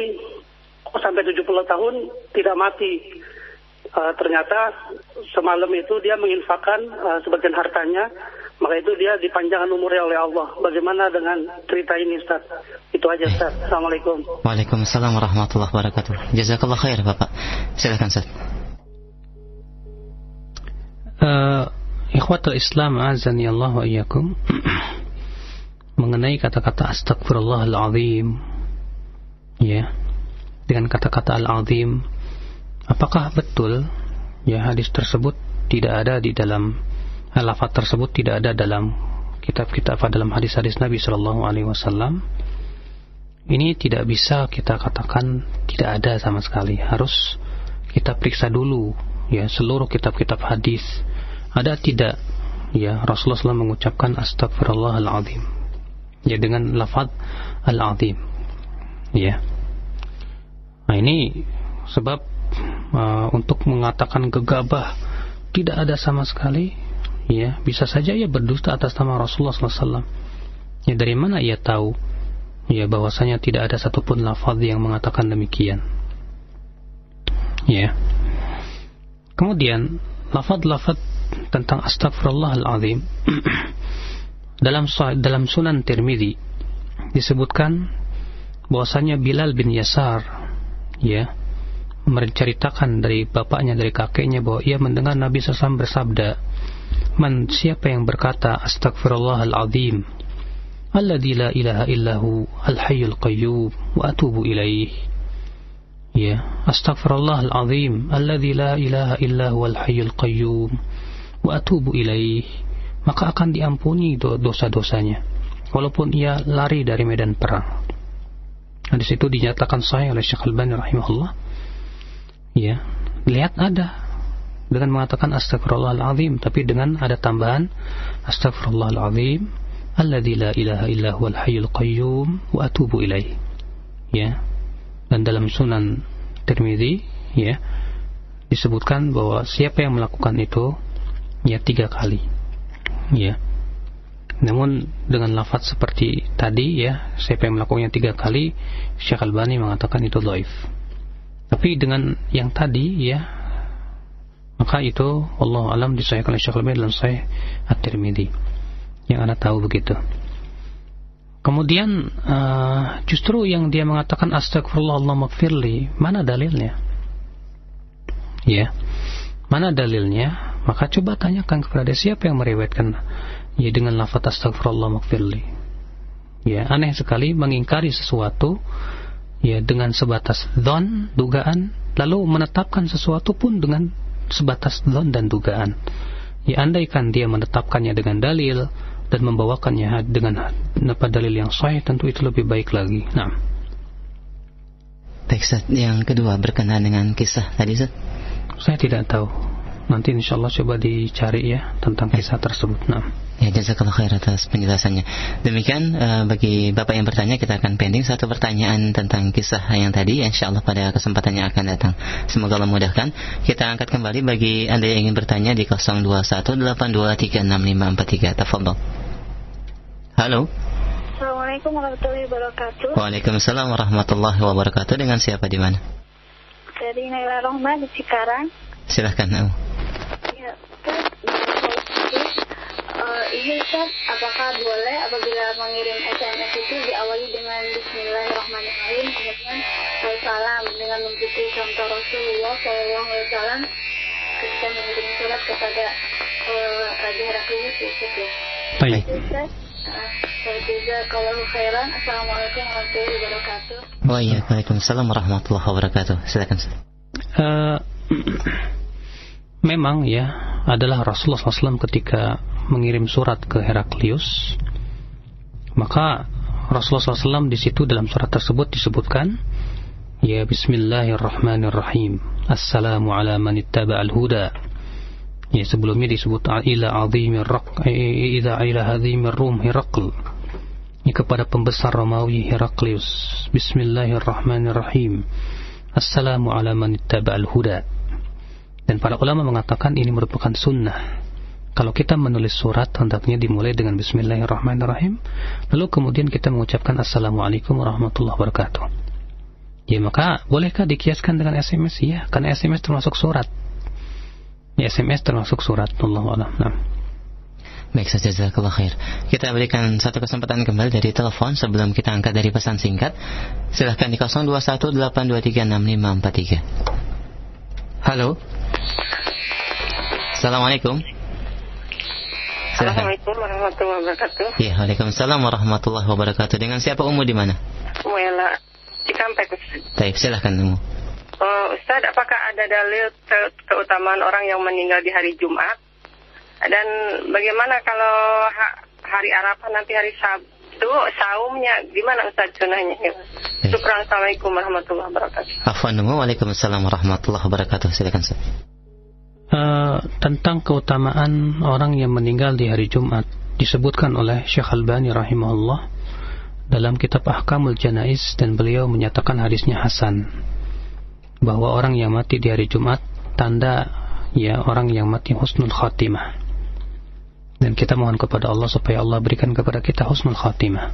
kok sampai 70 tahun tidak mati. Uh, ternyata semalam itu dia menginfakkan uh, sebagian hartanya maka itu dia dipanjangkan umurnya oleh Allah. Bagaimana dengan cerita ini Ustaz? Itu aja Ustaz. Assalamualaikum. Waalaikumsalam warahmatullahi wabarakatuh. Jazakallah khair Bapak. Silakan Ustaz. Uh, ikhwatul Islam azan ya Allah wa iyyakum. mengenai kata-kata astagfirullahalazim ya dengan kata-kata al-azim apakah betul ya hadis tersebut tidak ada di dalam lafaz tersebut tidak ada dalam kitab-kitab dalam hadis-hadis Nabi Shallallahu Alaihi Wasallam ini tidak bisa kita katakan tidak ada sama sekali. Harus kita periksa dulu ya seluruh kitab-kitab hadis. Ada tidak? Ya Rasulullah SAW mengucapkan astagfirullahaladzim ya dengan lafaz al-azim. Ya. Nah ini sebab uh, untuk mengatakan gegabah tidak ada sama sekali. Ya bisa saja ia berdusta atas nama Rasulullah SAW. Ya dari mana ia tahu ya bahwasanya tidak ada satupun lafaz yang mengatakan demikian. Ya. Kemudian lafaz-lafaz tentang astagfirullahalazim dalam dalam Sunan Tirmidzi disebutkan bahwasanya Bilal bin Yasar ya menceritakan dari bapaknya dari kakeknya bahwa ia mendengar Nabi SAW bersabda Man siapa yang berkata Astagfirullahaladzim Alladhi la ilaha illahu Al-hayyul qayyum Wa atubu ilaih Ya Astagfirullahaladzim Alladhi la ilaha illahu Al-hayyul qayyum Wa atubu ilaih Maka akan diampuni dosa-dosanya. Walaupun ia lari dari medan perang. Hadis itu dinyatakan sahih oleh Syekh Al-Bani rahimahullah. Ya Lihat ada dengan mengatakan astagfirullahalazim tapi dengan ada tambahan astagfirullahalazim alladzi la ilaha illa huwal hayyul qayyum wa atubu ilaih ya. Dan dalam sunan Tirmizi ya disebutkan bahwa siapa yang melakukan itu ya tiga kali. Ya. Namun dengan lafaz seperti tadi ya siapa yang melakukannya tiga kali Syekh Albani mengatakan itu doif tapi dengan yang tadi ya maka itu Allah alam disahkan oleh Syekh Albani dalam Sahih At-Tirmidzi yang anda tahu begitu. Kemudian uh, justru yang dia mengatakan astagfirullah Allah magfirli mana dalilnya? Ya. Mana dalilnya? Maka coba tanyakan kepada siapa yang meriwayatkan ya dengan lafaz astagfirullah magfirli ya aneh sekali mengingkari sesuatu ya dengan sebatas don dugaan lalu menetapkan sesuatu pun dengan sebatas don dan dugaan. Ya andaikan dia menetapkannya dengan dalil dan membawakannya dengan apa dalil yang sahih tentu itu lebih baik lagi nah Baik, Yang kedua berkenaan dengan kisah tadi, Ustaz? Saya tidak tahu. Nanti insya Allah coba dicari ya tentang kisah tersebut. Nah. Ya, jazakallah khair atas penjelasannya. Demikian uh, bagi Bapak yang bertanya kita akan pending satu pertanyaan tentang kisah yang tadi insya Allah pada kesempatan yang akan datang. Semoga Allah mudahkan. Kita angkat kembali bagi Anda yang ingin bertanya di 0218236543. Tafadhol. Halo. Assalamualaikum warahmatullahi wabarakatuh. Waalaikumsalam warahmatullahi wabarakatuh. Dengan siapa di mana? Dari Naila Rohma di Cikarang. Silahkan. Oh. Ya, ini Ustaz, apakah boleh apabila mengirim SMS itu diawali dengan Bismillahirrahmanirrahim kemudian salam dengan mengikuti contoh Rasulullah SAW ketika mengirim surat kepada uh, Raja Heraklius Yusuf ya. Baik. Ustaz, uh, kalau khairan. Assalamualaikum warahmatullahi wabarakatuh. Iya, Waalaikumsalam warahmatullahi wabarakatuh. Silakan. Uh, memang ya adalah Rasulullah SAW ketika mengirim surat ke Heraklius maka Rasulullah SAW di situ dalam surat tersebut disebutkan ya Bismillahirrahmanirrahim. Assalamu ala man ittaba'al huda ya sebelumnya disebut ila azimir raq ila ila azimir rum Herakl. Ya, kepada pembesar Romawi Heraklius. Bismillahirrahmanirrahim. Assalamu ala man ittaba'al huda dan para ulama mengatakan ini merupakan sunnah kalau kita menulis surat hendaknya dimulai dengan Bismillahirrahmanirrahim lalu kemudian kita mengucapkan Assalamualaikum warahmatullahi wabarakatuh ya maka bolehkah dikiaskan dengan SMS ya karena SMS termasuk surat ya SMS termasuk surat Allah alam nah. Baik saja jazakallah khair. Kita berikan satu kesempatan kembali dari telepon sebelum kita angkat dari pesan singkat. Silahkan di 0218236543. Halo. Assalamualaikum. Assalamualaikum warahmatullahi wabarakatuh. Ya, Waalaikumsalam warahmatullahi wabarakatuh. Dengan siapa Umu di mana? Muela Cikampek. Baik, silahkan Umu. Uh, Ustaz, apakah ada dalil ke keutamaan orang yang meninggal di hari Jumat? Dan bagaimana kalau ha hari Arafah nanti hari Sabtu saumnya gimana Ustaz sunahnya? Syukran. Assalamualaikum warahmatullahi wabarakatuh. Afwan Umu, Waalaikumsalam warahmatullahi wabarakatuh. Silakan Ustaz. Uh, tentang keutamaan orang yang meninggal di hari Jumat. Disebutkan oleh Syekh Albani rahimahullah dalam kitab Ahkamul Janais dan beliau menyatakan hadisnya hasan. Bahwa orang yang mati di hari Jumat tanda ya orang yang mati husnul khatimah. Dan kita mohon kepada Allah supaya Allah berikan kepada kita husnul khatimah.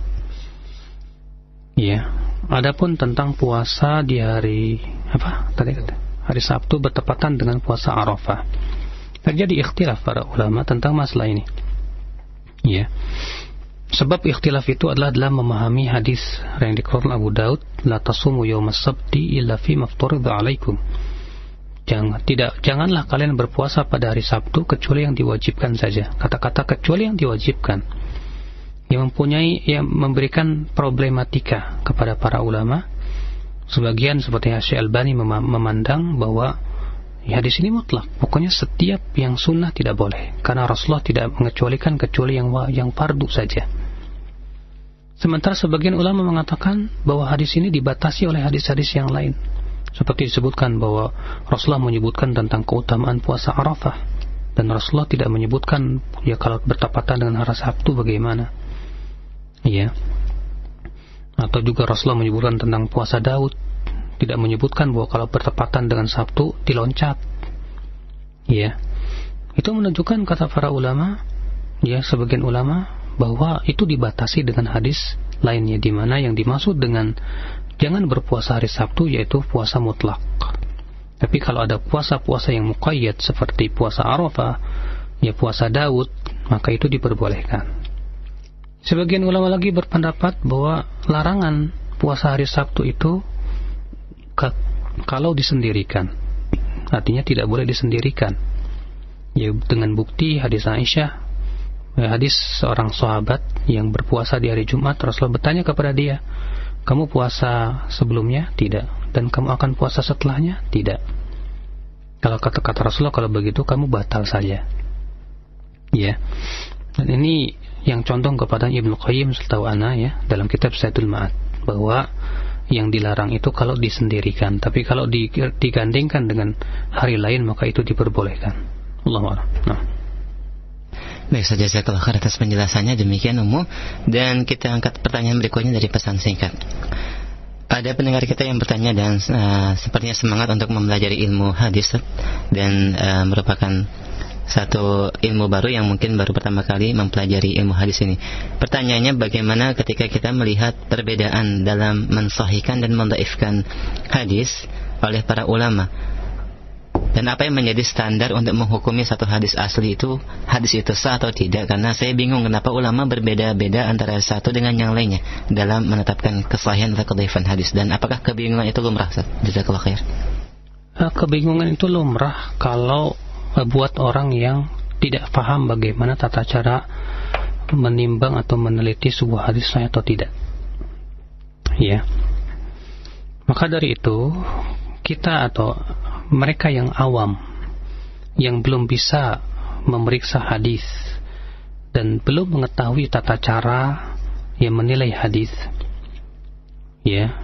Ya adapun tentang puasa di hari apa tadi kata hari Sabtu bertepatan dengan puasa Arafah. Terjadi ikhtilaf para ulama tentang masalah ini. Ya. Sebab ikhtilaf itu adalah dalam memahami hadis yang dikeluarkan Abu Daud, la tasumu yawmas sabti illa fi mafturid alaikum. Jangan tidak janganlah kalian berpuasa pada hari Sabtu kecuali yang diwajibkan saja. Kata-kata kecuali yang diwajibkan yang mempunyai yang memberikan problematika kepada para ulama sebagian seperti Syekh Albani mem memandang bahwa ya di sini mutlak. Pokoknya setiap yang sunnah tidak boleh. Karena Rasulullah tidak mengecualikan kecuali yang yang fardu saja. Sementara sebagian ulama mengatakan bahwa hadis ini dibatasi oleh hadis-hadis yang lain. Seperti disebutkan bahwa Rasulullah menyebutkan tentang keutamaan puasa Arafah. Dan Rasulullah tidak menyebutkan ya kalau bertepatan dengan hari Sabtu bagaimana. Ya atau juga Rasulullah menyebutkan tentang puasa Daud tidak menyebutkan bahwa kalau bertepatan dengan Sabtu diloncat ya Itu menunjukkan kata para ulama, ya sebagian ulama bahwa itu dibatasi dengan hadis lainnya di mana yang dimaksud dengan jangan berpuasa hari Sabtu yaitu puasa mutlak. Tapi kalau ada puasa-puasa yang muqayyad seperti puasa Arafah, ya puasa Daud, maka itu diperbolehkan. Sebagian ulama lagi berpendapat bahwa larangan puasa hari Sabtu itu kalau disendirikan. Artinya tidak boleh disendirikan. Ya dengan bukti hadis Aisyah ya, hadis seorang sahabat yang berpuasa di hari Jumat Rasulullah bertanya kepada dia kamu puasa sebelumnya? Tidak. Dan kamu akan puasa setelahnya? Tidak. Kalau kata-kata Rasulullah kalau begitu kamu batal saja. Ya. Dan ini yang condong kepada Ibnu Qayyim setahu ana ya dalam kitab Sayyidul Ma'ad bahwa yang dilarang itu kalau disendirikan, tapi kalau digandingkan dengan hari lain maka itu diperbolehkan. Allah Nah. Baik saja saya kalau atas penjelasannya demikian umum dan kita angkat pertanyaan berikutnya dari pesan singkat. Ada pendengar kita yang bertanya dan uh, sepertinya semangat untuk mempelajari ilmu hadis dan uh, merupakan satu ilmu baru yang mungkin baru pertama kali mempelajari ilmu hadis ini. Pertanyaannya bagaimana ketika kita melihat perbedaan dalam mensahihkan dan mendaifkan hadis oleh para ulama? Dan apa yang menjadi standar untuk menghukumi satu hadis asli itu hadis itu sah atau tidak? Karena saya bingung kenapa ulama berbeda-beda antara satu dengan yang lainnya dalam menetapkan kesahihan atau kedhaifan hadis. Dan apakah kebingungan itu lumrah jazakallahu khair. Eh, kebingungan itu lumrah kalau buat orang yang tidak paham bagaimana tata cara menimbang atau meneliti sebuah hadis sah atau tidak. Ya. Maka dari itu kita atau mereka yang awam yang belum bisa memeriksa hadis dan belum mengetahui tata cara yang menilai hadis ya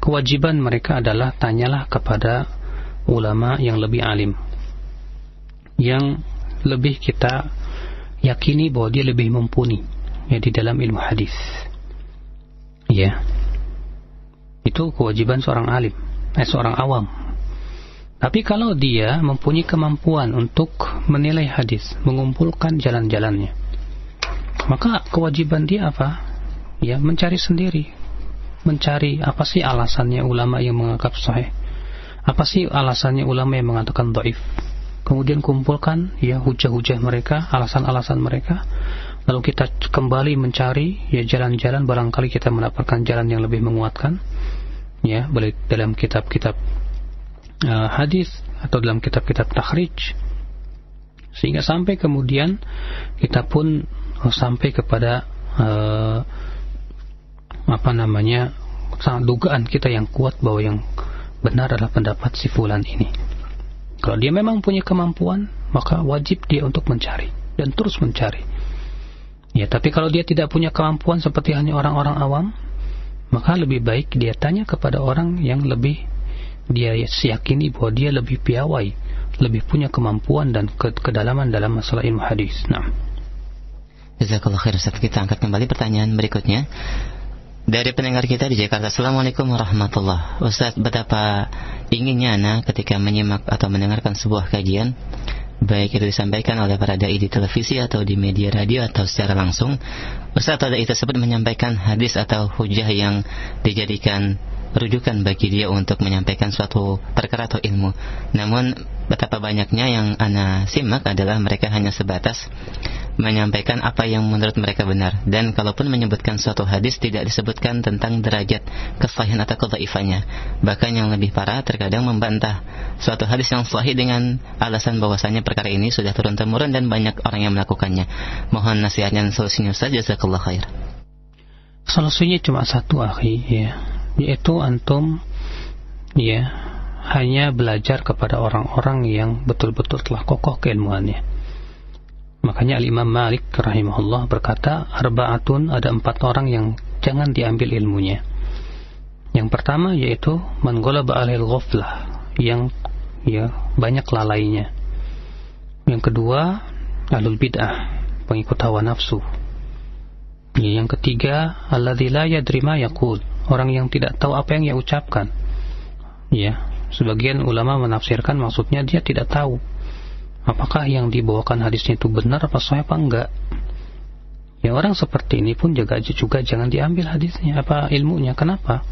kewajiban mereka adalah tanyalah kepada ulama yang lebih alim yang lebih kita yakini bahwa dia lebih mumpuni ya di dalam ilmu hadis ya itu kewajiban seorang alim eh seorang awam tapi kalau dia mempunyai kemampuan untuk menilai hadis, mengumpulkan jalan-jalannya, maka kewajiban dia apa? Ya, mencari sendiri. Mencari apa sih alasannya ulama yang menganggap sahih? Apa sih alasannya ulama yang mengatakan dhaif? Kemudian kumpulkan ya hujah-hujah mereka, alasan-alasan mereka. Lalu kita kembali mencari ya jalan-jalan barangkali kita mendapatkan jalan yang lebih menguatkan. Ya, boleh dalam kitab-kitab uh, hadis atau dalam kitab-kitab takhrij sehingga sampai kemudian kita pun sampai kepada uh, apa namanya dugaan kita yang kuat bahwa yang benar adalah pendapat si fulan ini. Kalau dia memang punya kemampuan, maka wajib dia untuk mencari dan terus mencari. Ya, tapi kalau dia tidak punya kemampuan seperti hanya orang-orang awam, maka lebih baik dia tanya kepada orang yang lebih dia yakini bahwa dia lebih piawai, lebih punya kemampuan dan ke kedalaman dalam masalah ilmu hadis. Nah. Jazakallah khair Ustaz. Kita angkat kembali pertanyaan berikutnya. Dari pendengar kita di Jakarta Assalamualaikum warahmatullahi Ustaz betapa inginnya anak ketika menyimak atau mendengarkan sebuah kajian Baik itu disampaikan oleh para da'i di televisi atau di media radio atau secara langsung Ustaz atau da'i tersebut menyampaikan hadis atau hujah yang dijadikan rujukan bagi dia untuk menyampaikan suatu perkara atau ilmu. Namun betapa banyaknya yang ana simak adalah mereka hanya sebatas menyampaikan apa yang menurut mereka benar dan kalaupun menyebutkan suatu hadis tidak disebutkan tentang derajat kesahihan atau kedhaifannya. Bahkan yang lebih parah terkadang membantah suatu hadis yang sahih dengan alasan bahwasanya perkara ini sudah turun temurun dan banyak orang yang melakukannya. Mohon nasihatnya dan solusinya saja jazakallah khair. Solusinya cuma satu akhi ya yaitu antum ya hanya belajar kepada orang-orang yang betul-betul telah kokoh keilmuannya. Makanya Al-Imam Malik rahimahullah berkata, Arba'atun ada empat orang yang jangan diambil ilmunya. Yang pertama yaitu manggolaba alil ghaflah, yang ya banyak lalainya. Yang kedua, alul bid'ah, pengikut hawa nafsu. Ya, yang ketiga, alladzi la yadri yaqul, orang yang tidak tahu apa yang ia ucapkan. Ya, sebagian ulama menafsirkan maksudnya dia tidak tahu. Apakah yang dibawakan hadisnya itu benar apa sahih apa enggak? Ya orang seperti ini pun juga juga jangan diambil hadisnya. Apa ilmunya? Kenapa?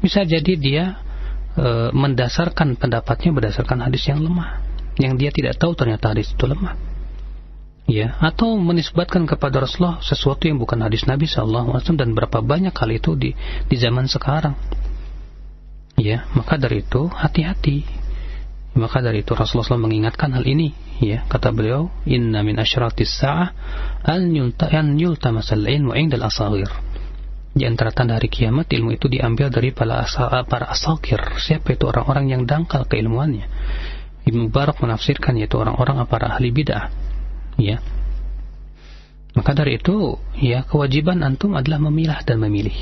Bisa jadi dia e, mendasarkan pendapatnya berdasarkan hadis yang lemah. Yang dia tidak tahu ternyata hadis itu lemah ya atau menisbatkan kepada Rasulullah sesuatu yang bukan hadis Nabi SAW dan berapa banyak kali itu di di zaman sekarang. Ya maka dari itu hati-hati. Maka dari itu Rasulullah SAW mengingatkan hal ini. Ya kata beliau inna min asyratis sa'ah an yultamasal ilmu indal asagir. Di antara tanda hari kiamat ilmu itu diambil dari para asal para siapa itu orang-orang yang dangkal keilmuannya? Ibnu Barak menafsirkan yaitu orang-orang para ahli bid'ah ya maka dari itu ya kewajiban antum adalah memilah dan memilih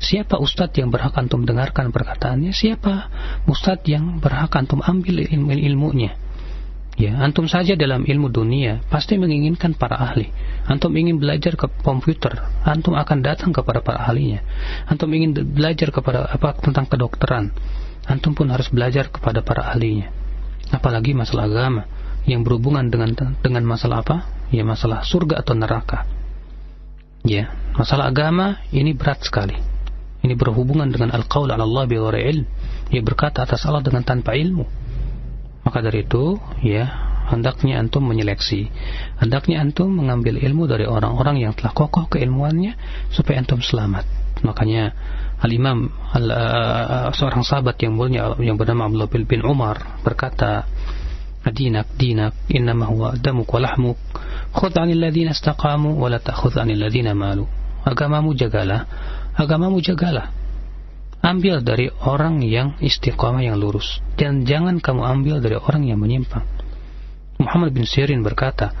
Siapa ustadz yang berhak antum dengarkan perkataannya? Siapa ustadz yang berhak antum ambil ilmu-ilmunya? Ya, antum saja dalam ilmu dunia pasti menginginkan para ahli. Antum ingin belajar ke komputer, antum akan datang kepada para ahlinya. Antum ingin belajar kepada apa tentang kedokteran, antum pun harus belajar kepada para ahlinya. Apalagi masalah agama yang berhubungan dengan dengan masalah apa? Ya masalah surga atau neraka. Ya, masalah agama ini berat sekali ini berhubungan dengan al-qaul ala Allah ilm. Ia berkata atas Allah dengan tanpa ilmu. Maka dari itu, ya, hendaknya antum menyeleksi. Hendaknya antum mengambil ilmu dari orang-orang yang telah kokoh keilmuannya supaya antum selamat. Makanya Al-Imam al, uh, seorang sahabat yang mulia yang bernama Abdullah bin Umar berkata, "Dinak dinak innama huwa damuk wa lahmuk. Khudh 'anil ladzina istaqamu wa la ta'khudh 'anil ladzina malu." Agamamu jagalah agamamu jagalah. Ambil dari orang yang istiqamah yang lurus dan jangan kamu ambil dari orang yang menyimpang. Muhammad bin Sirin berkata,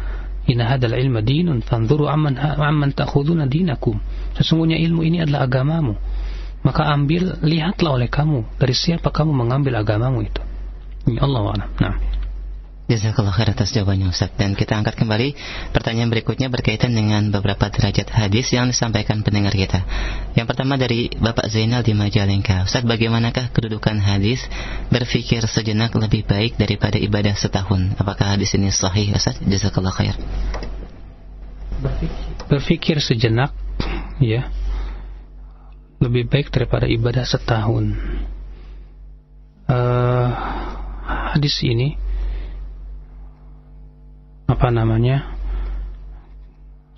Inna hadal ilma dinun fanzuru amman amman ta'khuduna dinakum. Sesungguhnya ilmu ini adalah agamamu. Maka ambil, lihatlah oleh kamu dari siapa kamu mengambil agamamu itu. Ya Allah Nah. Jazakallah khair atas jawabannya Ustaz. Dan kita angkat kembali pertanyaan berikutnya berkaitan dengan beberapa derajat hadis yang disampaikan pendengar kita. Yang pertama dari Bapak Zainal di Majalengka. Ustaz bagaimanakah kedudukan hadis berpikir sejenak lebih baik daripada ibadah setahun? Apakah hadis ini sahih Ustaz? Jazakallah khair. Berpikir sejenak ya lebih baik daripada ibadah setahun. Uh, hadis ini apa namanya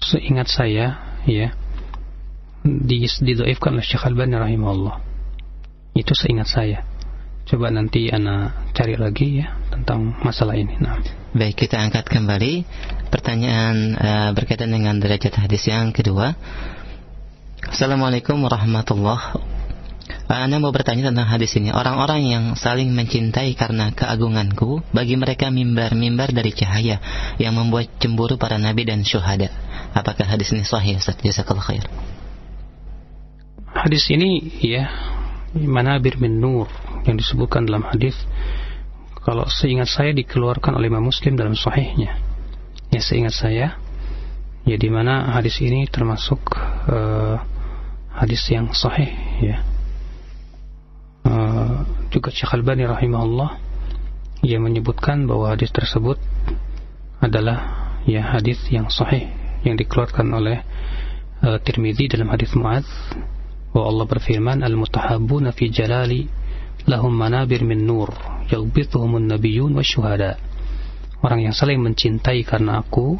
seingat saya ya di didoifkan oleh Syekh Al-Bani rahimahullah. Itu seingat saya. Coba nanti ana cari lagi ya tentang masalah ini. Nah. Baik kita angkat kembali. Pertanyaan uh, berkaitan dengan derajat hadis yang kedua. Assalamualaikum warahmatullahi anda mau bertanya tentang hadis ini. Orang-orang yang saling mencintai karena keagunganku, bagi mereka mimbar-mimbar dari cahaya yang membuat cemburu para nabi dan syuhada. Apakah hadis ini sahih? Ustaz Jazakallah khair. Hadis ini ya manabir min nur yang disebutkan dalam hadis kalau seingat saya dikeluarkan oleh Imam Muslim dalam sahihnya. Ya seingat saya ya di mana hadis ini termasuk uh, hadis yang sahih ya juga Syekh Al-Bani rahimahullah ia menyebutkan bahwa hadis tersebut adalah ya hadis yang sahih yang dikeluarkan oleh uh, Tirmidzi dalam hadis Muadz bahwa Allah berfirman al-mutahabbuna fi jalali lahum manabir min nur yaghbituhumun nabiyyun wasyuhada orang yang saling mencintai karena aku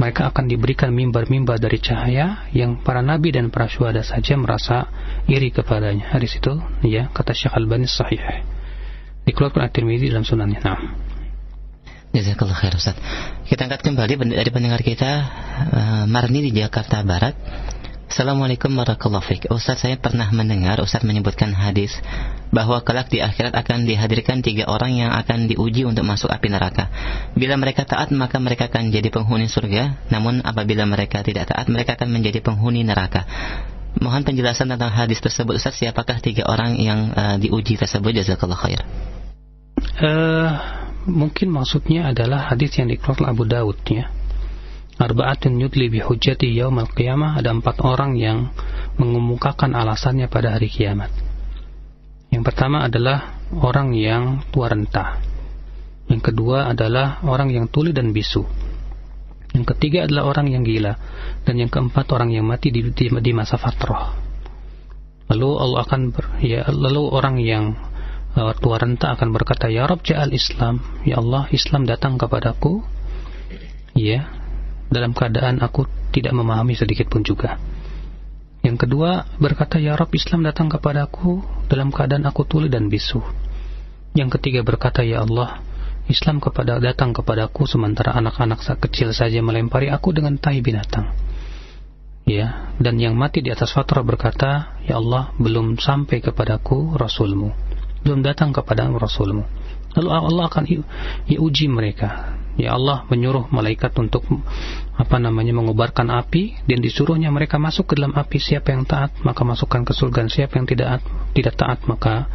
mereka akan diberikan mimbar-mimbar dari cahaya yang para nabi dan para syuhada saja merasa iri kepadanya. Hadis itu, ya, kata Syekh Al-Bani sahih. Dikeluarkan At-Tirmidzi dalam sunannya. Nah. Jazakallah khair Ustaz. Kita angkat kembali dari pendengar kita uh, Marni di Jakarta Barat. Assalamualaikum warahmatullahi wabarakatuh. Ustaz saya pernah mendengar Ustaz menyebutkan hadis bahwa kelak di akhirat akan dihadirkan tiga orang yang akan diuji untuk masuk api neraka. Bila mereka taat maka mereka akan jadi penghuni surga, namun apabila mereka tidak taat mereka akan menjadi penghuni neraka. Mohon penjelasan tentang hadis tersebut Ustaz, siapakah tiga orang yang uh, diuji tersebut? Jazakallah khair. Uh, mungkin maksudnya adalah hadis yang dikeluarkan Abu Daud ya Arba'atun yudli bihujjati yaumal qiyamah ada empat orang yang mengemukakan alasannya pada hari kiamat. Yang pertama adalah orang yang tua renta. Yang kedua adalah orang yang tuli dan bisu. Yang ketiga adalah orang yang gila. Dan yang keempat orang yang mati di, di, di masa fatrah. Lalu Allah akan ber, ya lalu orang yang uh, tua renta akan berkata, Ya Rabb ja'al Islam. Ya Allah, Islam datang kepadaku. Ya, dalam keadaan aku tidak memahami sedikit pun juga. Yang kedua berkata, Ya Rabb Islam datang kepadaku dalam keadaan aku tuli dan bisu. Yang ketiga berkata, Ya Allah, Islam kepada datang kepadaku sementara anak-anak kecil saja melempari aku dengan tai binatang. Ya, dan yang mati di atas fatrah berkata, Ya Allah, belum sampai kepadaku Rasulmu. Belum datang kepada Rasulmu. Lalu Allah akan uji mereka. Ya Allah menyuruh malaikat untuk apa namanya mengubarkan api dan disuruhnya mereka masuk ke dalam api. Siapa yang taat maka masukkan ke surga. Siapa yang tidak tidak taat maka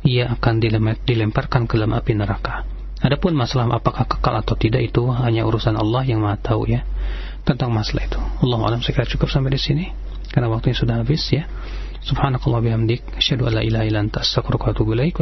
ia akan dilemparkan ke dalam api neraka. Adapun masalah apakah kekal atau tidak itu hanya urusan Allah yang Maha tahu ya tentang masalah itu. Allah alam saya cukup sampai di sini karena waktunya sudah habis ya. Subhanakallah bihamdik asyhadu an la ilaha illa anta astaghfiruka wa atubu ilaik.